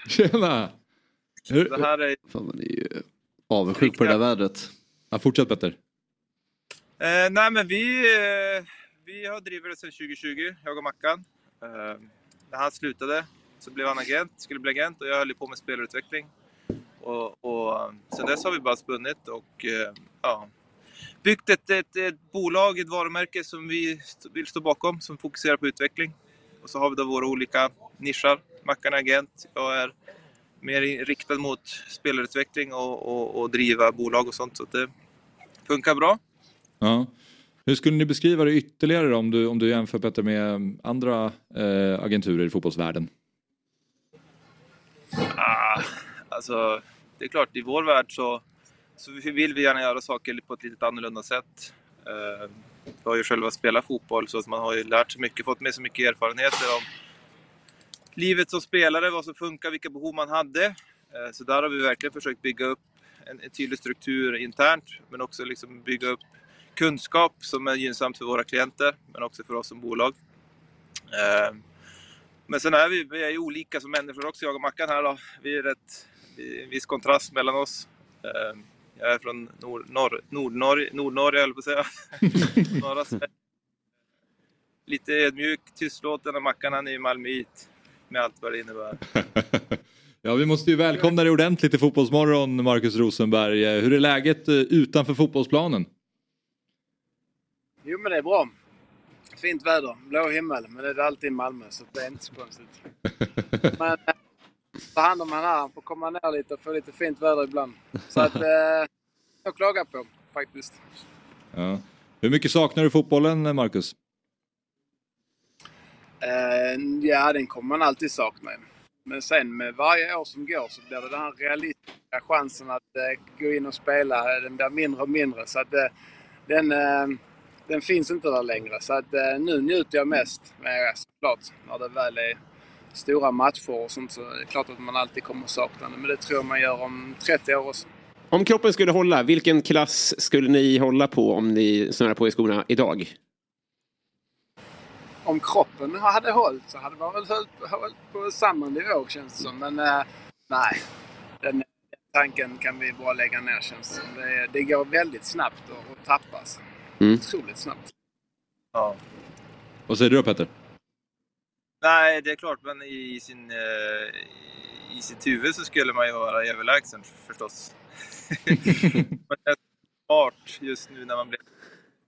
Tjena! Hur, Det här är... Fan man är ju avundsjuk på det där vädret. Ja, fortsätt Petter. Eh, nej, men vi, eh, vi har drivit det sedan 2020, jag och Mackan. Eh, när han slutade så blev han agent, skulle bli agent och jag höll ju på med spelarutveckling. Och, och eh, sen dess har vi bara spunnit och eh, ja, byggt ett, ett, ett bolag, ett varumärke som vi st- vill stå bakom, som fokuserar på utveckling. Och så har vi då våra olika nischer. Mackan är agent, jag är mer riktad mot spelarutveckling och, och, och driva bolag och sånt. Så att det funkar bra. Ja. Hur skulle ni beskriva det ytterligare om du, om du jämför Petter med andra eh, agenturer i fotbollsvärlden? Ah, alltså, det är klart, i vår värld så, så vill vi gärna göra saker på ett lite annorlunda sätt. Eh, vi har ju själva spelat fotboll så att man har ju lärt sig mycket, fått med sig mycket erfarenheter om livet som spelare, vad som funkar, vilka behov man hade. Eh, så där har vi verkligen försökt bygga upp en, en tydlig struktur internt, men också liksom bygga upp kunskap som är gynnsamt för våra klienter, men också för oss som bolag. Eh, men sen är vi, vi är ju olika som människor också, jag och Mackan här då. Vi är rätt, vi är en viss kontrast mellan oss. Eh, Jag är från Nord, norr, Nordnorge, Nordnorge höll på att säga. (laughs) Norra Sverige. Lite ödmjuk, tystlåten och Mackan han är ju malmöit. Med allt vad det innebär. (laughs) Ja, vi måste ju välkomna dig ordentligt i Fotbollsmorgon, Marcus Rosenberg. Hur är läget eh, utanför fotbollsplanen? Jo men det är bra. Fint väder, blå himmel, men det är det alltid i Malmö så det är inte så konstigt. (laughs) Men eh, ta hand om han här, han får komma ner lite och få lite fint väder ibland. Så att, eh, jag klagar på faktiskt. Ja. Hur mycket saknar du fotbollen, eh, Marcus? Eh, ja, den kommer man alltid sakna. Men sen med varje år som går så blir det den här realistiska chansen att eh, gå in och spela, den blir mindre och mindre. Så att eh, den, eh, den finns inte där längre. Så att eh, nu njuter jag mest, med, såklart, när det väl är stora matcher och sånt så är det klart att man alltid kommer sakna det. Men det tror jag man gör om 30 år också. Om kroppen skulle hålla, vilken klass skulle ni hålla på om ni snurrar på i skorna idag? om kroppen hade hållit så hade man väl hållit, hållit på samma nivå känns det som. Men eh, nej, den, tanken kan vi bara lägga ner känns det som. Det, det går väldigt snabbt att tappas. Mm. Otroligt snabbt. Ja. Vad säger du då, Petter? Nej, det är klart, men i, sin, eh, i sitt huvud så skulle man ju vara överlägsen förstås. (laughs) men det är smart just nu när man blir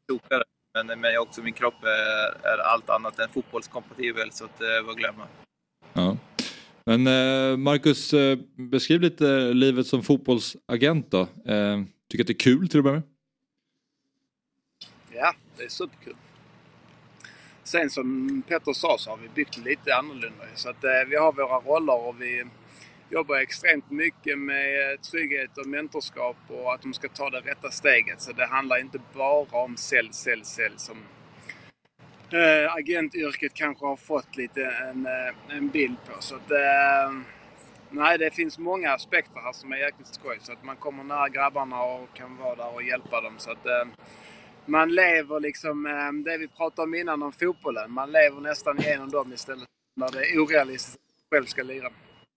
klokare. Men, men också min kropp är, är allt annat än fotbollskompatibel, så att, eh, vad glömma. Ja. Men eh, Marcus, beskriv lite livet som fotbollsagent då. Tycker att det är kul till att börja med? Det är superkul. Sen som Petter sa så har vi byggt lite annorlunda. Så att eh, vi har våra roller och vi jobbar extremt mycket med eh, trygghet och mentorskap och att de ska ta det rätta steget. Så det handlar inte bara om sälj, sälj, sälj som eh, agentyrket kanske har fått lite en, eh, en bild på. Så att, eh, nej, det finns många aspekter här som är jäkligt skoj. Så att man kommer nära grabbarna och kan vara där och hjälpa dem. Så att, eh, man lever liksom, eh, det vi pratade om innan om fotbollen, man lever nästan igenom dem istället när det är orealistiskt att man själv ska lira.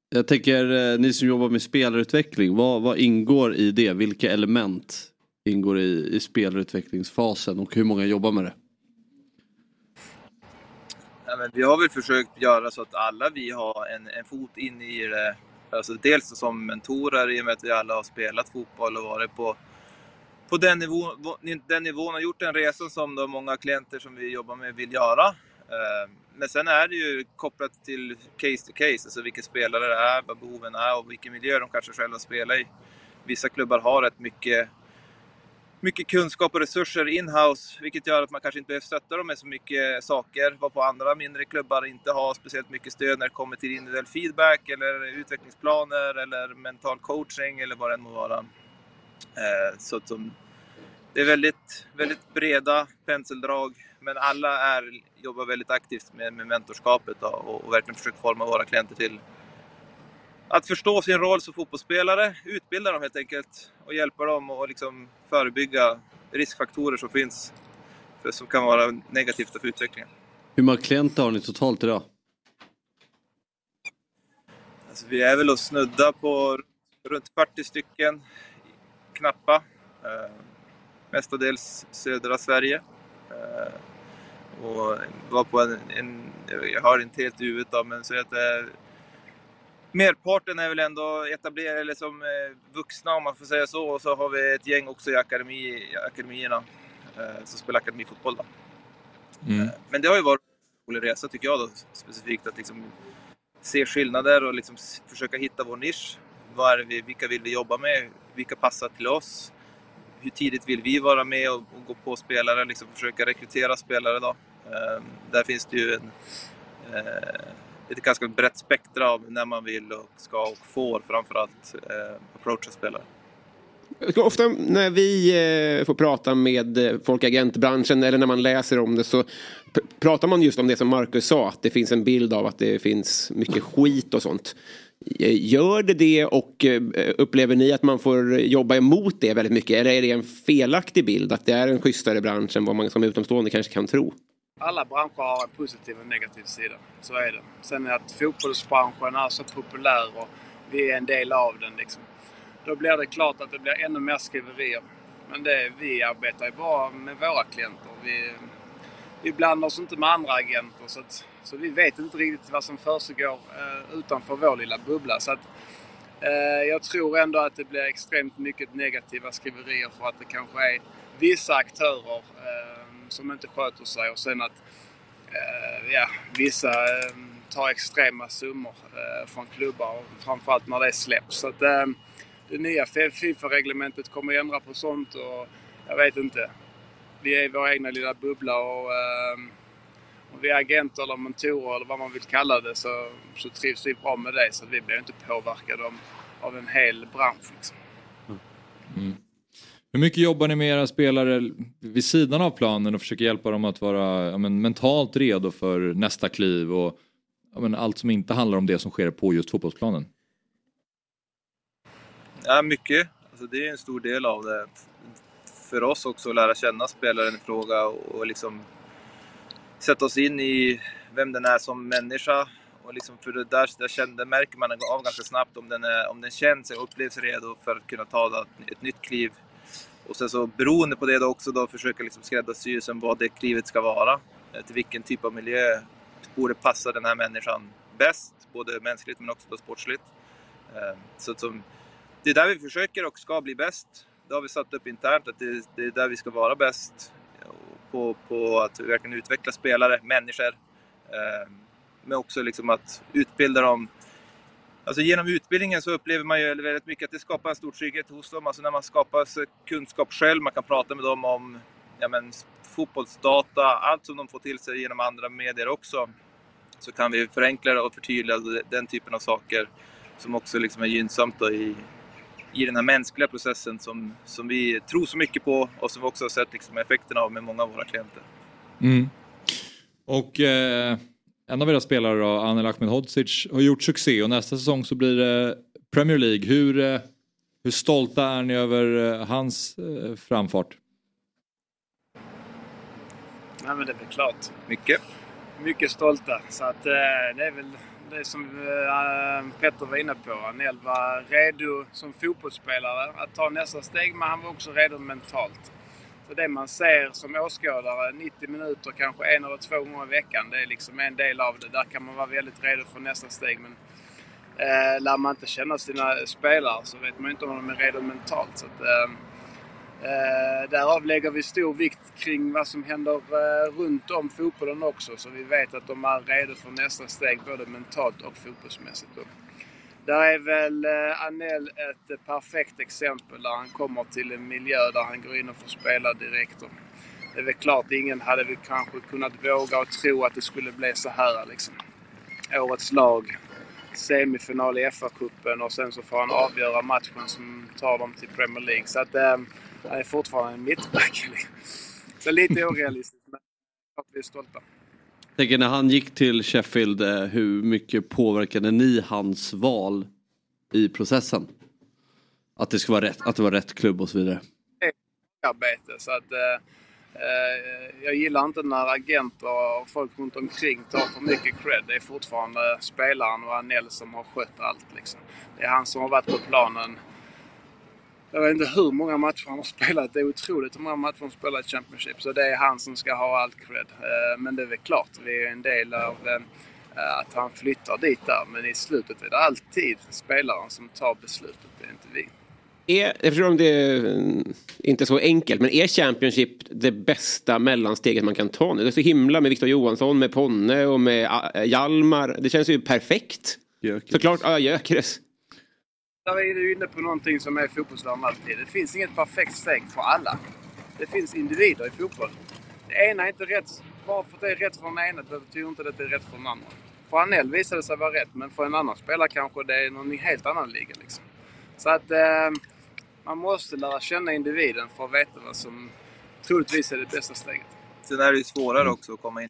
Jag tänker, eh, ni som jobbar med spelarutveckling, vad, vad ingår i det? Vilka element ingår i, i spelarutvecklingsfasen och hur många jobbar med det? Ja, men vi har väl försökt göra så att alla vi har en, en fot in i det. Alltså dels som mentorer i och med att vi alla har spelat fotboll och varit på, på den, nivån, den nivån och gjort den resan som de många klienter som vi jobbar med vill göra. Eh, men sen är det ju kopplat till case to case, alltså vilka spelare det är, vad behoven är och vilken miljö de kanske själva spelar i. Vissa klubbar har rätt mycket mycket kunskap och resurser in-house, vilket gör att man kanske inte behöver stötta dem med så mycket saker. Vad på andra mindre klubbar inte har speciellt mycket stöd när det kommer till individuell feedback eller utvecklingsplaner eller mental coaching eller vad det än må vara. Eh, Så att som, det är väldigt, väldigt breda penseldrag, men alla är, jobbar väldigt aktivt med, med mentorskapet då, och, och verkligen försöker forma våra klienter till att förstå sin roll som fotbollsspelare, utbilda dem helt enkelt och hjälpa dem att liksom förebygga riskfaktorer som finns för, som kan vara negativt för utvecklingen. Hur många klienter har ni totalt idag? Alltså, vi är väl och snudda på runt 40 stycken, knappa. Eh, mestadels södra Sverige. Eh, och var på en, en, jag har inte helt i huvudet då, men så att eh, merparten är väl ändå etablerade, eller som eh, vuxna om man får säga så. Och så har vi ett gäng också i akademi, akademierna eh, som spelar akademifotboll. Då. Mm. Men det har ju varit en rolig resa tycker jag då, specifikt att liksom se skillnader och liksom försöka hitta vår nisch. Vad vi, vilka vill vi jobba med? Vilka passar till oss? Hur tidigt vill vi vara med och, och gå på spelare? Liksom försöka rekrytera spelare då. Eh, där finns det ju en, eh, ett ganska brett spektra av när man vill och ska och får framförallt eh, approacha spelare. Ofta när vi eh, får prata med eh, folk i agentbranschen eller när man läser om det så pratar man just om det som Marcus sa, att det finns en bild av att det finns mycket skit och sånt. Gör det det och eh, upplever ni att man får jobba emot det väldigt mycket? Eller är det en felaktig bild att det är en schysstare bransch än vad man som utomstående kanske kan tro? Alla branscher har en positiv och en negativ sida. Så är det. Sen är att fotbollsbranschen är så populär och vi är en del av den. Liksom. Då blir det klart att det blir ännu mer skriverier. Men det, vi arbetar ju bara med våra klienter. Vi, vi blandar oss inte med andra agenter. Så, att, så vi vet inte riktigt vad som försiggår eh, utanför vår lilla bubbla. Så att, eh, jag tror ändå att det blir extremt mycket negativa skriverier för att det kanske är vissa aktörer eh, som inte sköter sig och sen att ja, vissa tar extrema summor från klubbar, framförallt när det släpps. Så att, det nya Fifa-reglementet kommer att ändra på sånt och jag vet inte. Vi är i vår egna lilla bubbla och eh, om vi är agenter eller mentorer eller vad man vill kalla det så, så trivs vi bra med det. Så vi blir inte påverkade av, av en hel bransch. Liksom. Mm. Hur mycket jobbar ni med era spelare vid sidan av planen och försöker hjälpa dem att vara ja, men, mentalt redo för nästa kliv och ja, men, allt som inte handlar om det som sker på just fotbollsplanen? Ja, mycket. Alltså, det är en stor del av det. För oss också att lära känna spelaren i fråga och, och liksom sätta oss in i vem den är som människa. Och liksom för det där, där kände, märker man av ganska snabbt om den, är, om den känns och upplevs redo för att kunna ta ett, nytt kliv. Och sen så beroende på det då också då försöka liksom skräddarsy sen vad det klivet ska vara. Eh, till vilken typ av miljö borde passa den här människan bäst. Både mänskligt men också då sportsligt. Eh, så att som, det är där vi försöker och ska bli bäst. Det har vi satt upp internt, att det, det är där vi ska vara bäst. På, på att verkligen utveckla spelare, människor. Eh, Men också liksom att utbilda dem. Alltså genom utbildningen så upplever man ju väldigt mycket att det skapar en stor trygghet hos dem. Alltså när man skapar kunskap själv, man kan prata med dem om ja men, fotbollsdata, allt som de får till sig genom andra medier också. Så kan vi förenkla och förtydliga den typen av saker som också liksom är gynnsamt då i, i den här mänskliga processen som, som vi tror så mycket på och som vi också har sett liksom effekterna av med många av våra klienter. Mm. Och eh, en av era spelare då, Anel Ahmedhodzic, har gjort succé och nästa säsong så blir det Premier League. Hur, eh, hur stolta är ni över eh, hans eh, framfart? Nej, men det är väl klart. Mycket. Mycket stolta. Så att, eh, det är väl det som eh, Petter var inne på. Anel var redo som fotbollsspelare att ta nästa steg, men han var också redo mentalt. Så det man ser som åskådare 90 minuter, kanske en eller två gånger i veckan, det är liksom en del av det. Där kan man vara väldigt redo för nästa steg. Men eh, lär man inte känna sina spelare så vet man inte om de är redo mentalt. Så att, eh, Eh, därav lägger vi stor vikt kring vad som händer eh, runt om fotbollen också. Så vi vet att de är redo för nästa steg både mentalt och fotbollsmässigt. Då. där är väl eh, Anel ett eh, perfekt exempel där han kommer till en miljö där han går in och får spela direkt. Då. det är väl klart, ingen hade väl kanske kunnat våga och tro att det skulle bli så här liksom. Årets lag, semifinal i FA-cupen och sen så får han avgöra matchen som tar dem till Premier League. Så att, eh, jag är fortfarande en mittback. Så lite orealistiskt, men att vi är stolta. Jag tänker när han gick till Sheffield, eh, hur mycket påverkade ni hans val i processen? Att det, ska vara rätt, att det var rätt klubb och så vidare. arbete. Så att, eh, eh, jag gillar inte när agenter och folk runt omkring tar för mycket cred. Det är fortfarande spelaren och Anel som har skött allt. Liksom. Det är han som har varit på planen. Jag vet inte hur många matcher han har spelat. Det är otroligt hur många matcher han har spelat i Championship. Så det är han som ska ha allt cred. Eh, men det är väl klart, vi är en del av eh, att han flyttar dit där. Men i slutet är det alltid spelaren som tar beslutet. Det är inte vi. Är, jag förstår om det är inte så enkelt, men är Championship det bästa mellansteget man kan ta nu? Det är så himla med Victor Johansson, med Ponne och med Hjalmar. Det känns ju perfekt. Gyökeres. Såklart, ja, Gyökeres. Där är du inne på någonting som är fotbollsvärlden alltid. Det finns inget perfekt steg för alla. Det finns individer i fotboll. Det ena är inte rätt. Bara för att det är rätt för den ena betyder inte att det är rätt för den andra. För Anel visade det sig vara rätt, men för en annan spelare kanske det är någon helt annan liga. Liksom. Så att eh, man måste lära känna individen för att veta vad som troligtvis är det bästa steget. Sen är det ju svårare också att komma in.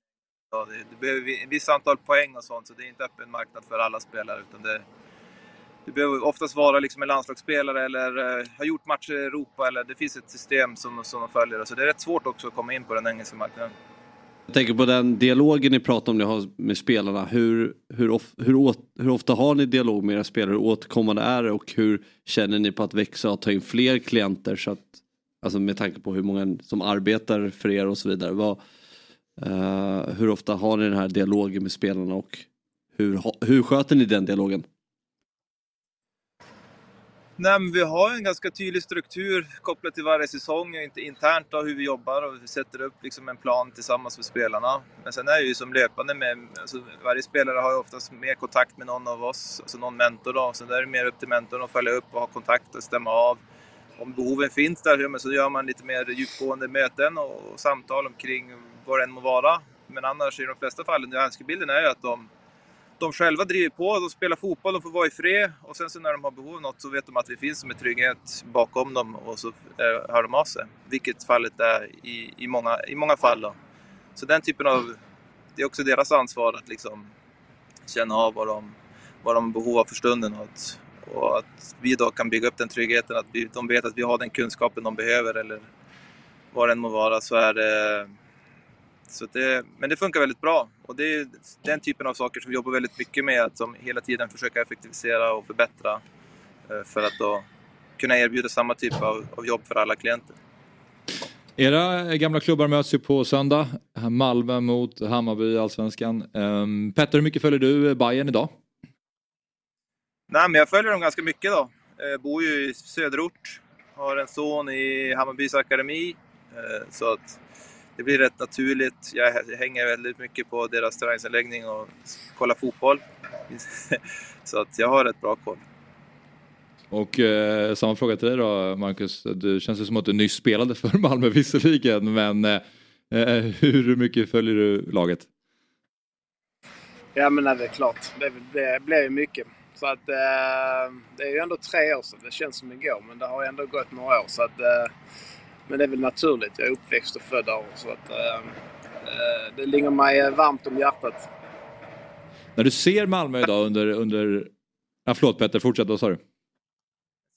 Ja, det, det behöver ett visst antal poäng och sånt, så det är inte öppen marknad för alla spelare. Utan det, det behöver oftast vara liksom en landslagsspelare eller eh, ha gjort matcher i Europa. Eller det finns ett system som, som de följer. Så det är rätt svårt också att komma in på den engelska marknaden. Jag tänker på den dialogen ni pratar om ni har med spelarna. Hur, hur, of, hur, åt, hur ofta har ni dialog med era spelare? Hur återkommande är det och hur känner ni på att växa och ta in fler klienter? Så att, alltså med tanke på hur många som arbetar för er och så vidare. Vad, eh, hur ofta har ni den här dialogen med spelarna och hur, hur sköter ni den dialogen? Nej, men vi har en ganska tydlig struktur kopplat till varje säsong, inte internt då, hur vi jobbar och vi sätter upp liksom en plan tillsammans med spelarna. Men sen är det ju som löpande med, alltså varje spelare har ju oftast mer kontakt med någon av oss, alltså någon mentor då. Sen är det mer upp till mentorn att följa upp och ha kontakt och stämma av. Om behoven finns där så gör man lite mer djupgående möten och, samtal omkring vad det än må vara. Men annars i de flesta fallen, önskebilden är ju att de de själva driver på, de spelar fotboll, de får vara i fred och sen så när de har behov av något så vet de att vi finns som en trygghet bakom dem och så eh, hör de av sig. Vilket fallet är i, i, många, i många fall. Då. Så den typen av, det är också deras ansvar att liksom känna av vad de, vad de har behov av för stunden och att, och att vi då kan bygga upp den tryggheten, att vi, de vet att vi har den kunskapen de behöver eller vad det än må vara så är det så det, men det funkar väldigt bra och det är den typen av saker som vi jobbar väldigt mycket med, att som hela tiden försöka effektivisera och förbättra eh, för att då kunna erbjuda samma typ av, av jobb för alla klienter. Era gamla klubbar möts ju på söndag. Malmö mot Hammarby i Allsvenskan. Um, Petter, hur mycket följer du Bayern idag? Nej, men jag följer dem ganska mycket då. Jag bor ju i söderort, har en son i Hammarbys akademi. eh, Så att det blir rätt naturligt. Jag hänger väldigt mycket på deras träningsanläggning och kollar fotboll. (laughs) Så att jag har rätt bra koll. Och eh, samma fråga till dig då Marcus. Du känns som att du nyss spelade för (laughs) Malmö visserligen men eh, eh, hur mycket följer du laget? Ja men det är klart. Det, det blir ju mycket. Så att eh, det är ju ändå tre år sedan. Det känns som igår men det har ändå gått några år. Så att, eh, men det är väl naturligt. Jag är uppväxt och född där. Så att, eh, eh, det ligger mig eh, varmt om hjärtat. När du ser Malmö idag under... under... Ja, förlåt Petter, fortsätt. Vad sa du?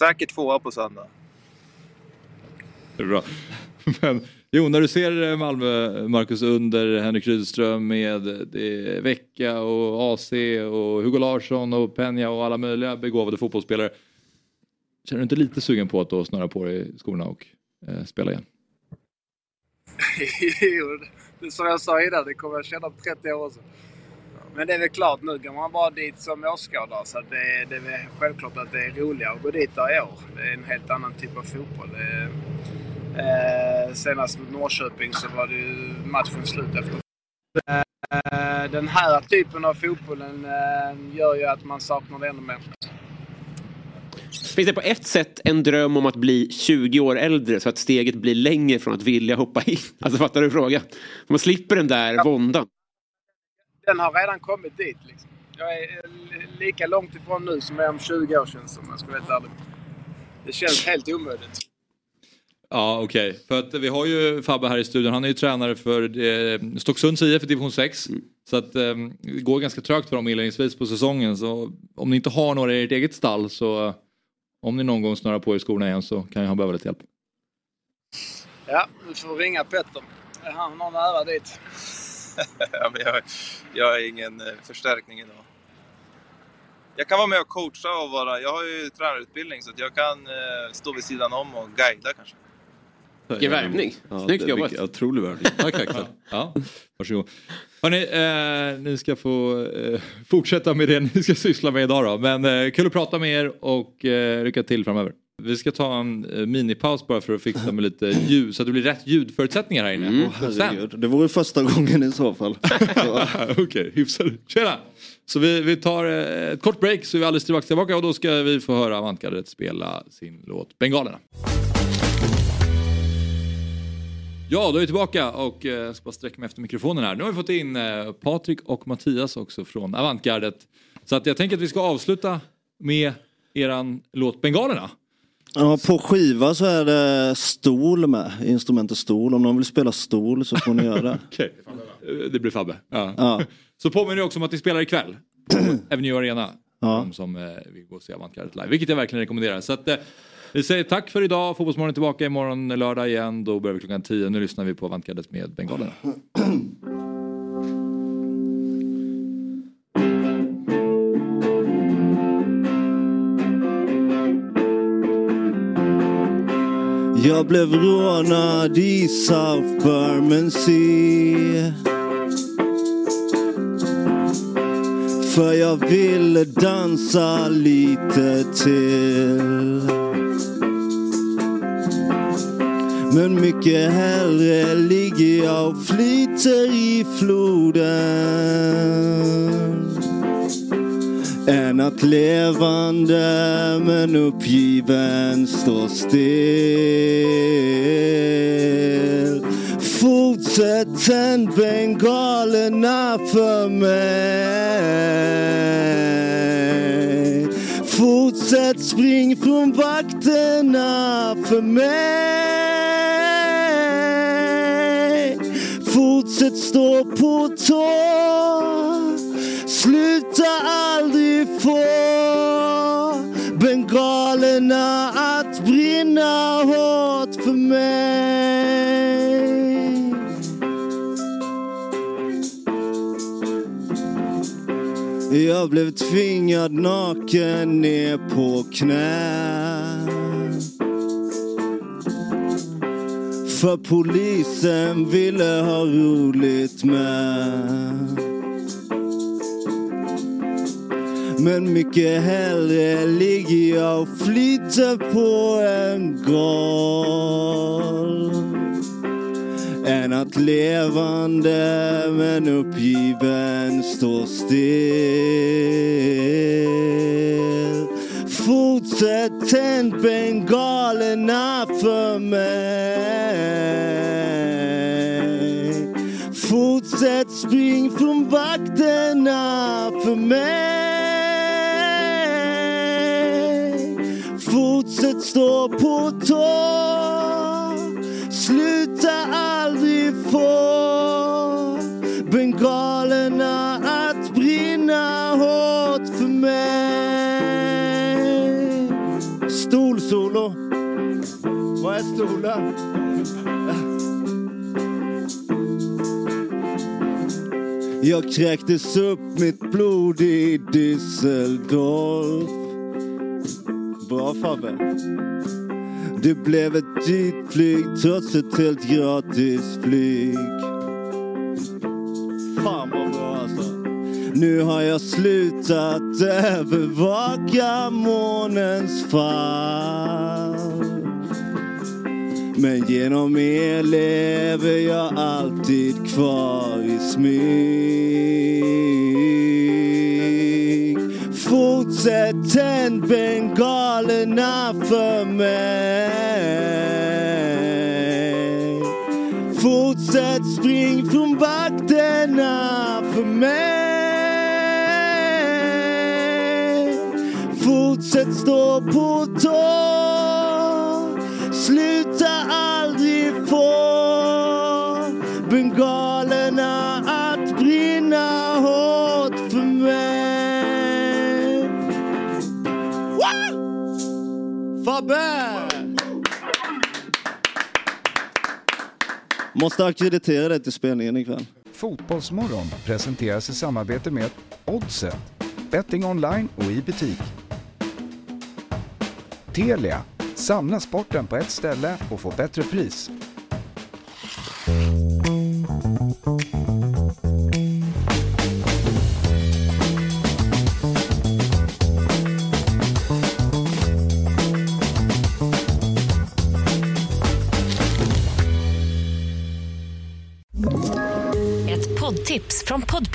Säkert tvåa på söndag. Det är bra. (laughs) Men, jo, när du ser Malmö, Marcus, under Henrik Rydström med Vecka och AC och Hugo Larsson och Peña och alla möjliga begåvade fotbollsspelare. Känner du inte lite sugen på att då snöra på dig skorna och eh, spela igen? (laughs) jo, det som jag sa innan. Det kommer jag känna om 30 år också. Men det är väl klart, nu går man bara dit som åskådare. Så det, det är väl självklart att det är roligare att gå dit där i år. Det är en helt annan typ av fotboll. Det eh, senast mot Norrköping så var det ju matchen slut efter. Eh, den här typen av fotbollen eh, gör ju att man saknar det ännu mer. Finns det på ett sätt en dröm om att bli 20 år äldre så att steget blir längre från att vilja hoppa in? (laughs) Alltså fattar du frågan? Man slipper den där våndan. Den har redan kommit dit. Liksom. Jag är eh, li- lika långt ifrån nu som jag är om 20 år känns som, om jag ska vara helt ärlig. Det känns helt omöjligt. Ja okej, för att vi har ju Fabbe här i studion. Han är ju tränare för eh, Stocksunds IF i division 6. Så att eh, det går ganska trögt för dem inledningsvis på säsongen. Så om ni inte har några i ert eget stall så om ni någon gång snurrar på i skorna igen så kan jag behöva lite hjälp. Ja, du får ringa Petter. Han har nära dit. (laughs) ja, men jag, jag är ingen eh, förstärkning idag. Jag kan vara med och coacha och vara... Jag har ju tränarutbildning så att jag kan eh, stå vid sidan om och guida kanske. Vilken värvning. Ja, Snyggt jobbat. Otrolig värvning. Tack Axel. Ja, varsågod. Hörrni, eh, ni ska få eh, fortsätta med det ni ska syssla med idag då. Men eh, kul att prata med er och eh, lycka till framöver. Vi ska ta en eh, minipaus bara för att fixa med lite ljud så att det blir rätt ljudförutsättningar här inne. Åh, Och sen-. Det vore första gången i så fall. (laughs) Okej, hyfsat. Tjena! Så vi, vi tar eh, ett kort break så är vi alldeles strax tillbaka och då ska vi få höra Avantgardet spela sin låt Bengalerna. Ja, då är vi tillbaka och eh, jag ska bara sträcka mig efter mikrofonen här. Nu har vi fått in eh, Patrik och Mattias också från Avantgardet. Så att jag tänker att vi ska avsluta med eran låt Bengalerna. Ja, på skiva så är det stol med, instrumentet stol. Om någon vill spela stol så får ni göra det. (laughs) Okej, Eh, det blir Fabbe. Ja. Ja. Så påminner också om att ni spelar ikväll på (clears throat) Avenue Arena. Ja. De som eh, vill gå och se Avantgardet live, vilket jag verkligen rekommenderar. Så att, vi säger tack för idag. Fotbollsmorgon är tillbaka imorgon lördag igen. Då börjar vi klockan 10. Nu lyssnar vi på Avantgardet med Bengalerna. Jag blev rånad i South Bermondsey För jag ville dansa lite till men mycket hellre ligger jag och flyter i floden än att levande men uppgiven stå still. Fortsätt tänd bengalerna för mig. Fortsätt spring från vakterna för mig. Huset står på tå. Sluta aldrig få bengalerna att brinna hårt för mig. Jag blev tvingad naken ner på knä. För polisen ville ha roligt med. Men mycket hellre ligger jag och flyter på en golv än att levande men uppgiven står still. Fortsätt tänd bengalerna för mig. Fortsätt spring från vakterna för mig. Fortsätt stå på tå. Sluta aldrig få här stolen? Jag kräktes upp mitt blod i Düsseldorf. Bra Fabbe. Det blev ett dyrt flyg trots ett helt gratis flyg. Fan vad bra alltså. Nu har jag slutat övervaka månens fall. Men genom er lever jag alltid kvar i smyg. Fortsätt tänd bengalerna för mig. Fortsätt spring från vakterna för mig. Fortsätt stå på tå. Sluta Woo! Fabbe! Måste ackreditera det till spelningen ikväll. Fotbollsmorgon presenteras i samarbete med Oddset, betting online och i butik. Telia, samla sporten på ett ställe och få bättre pris.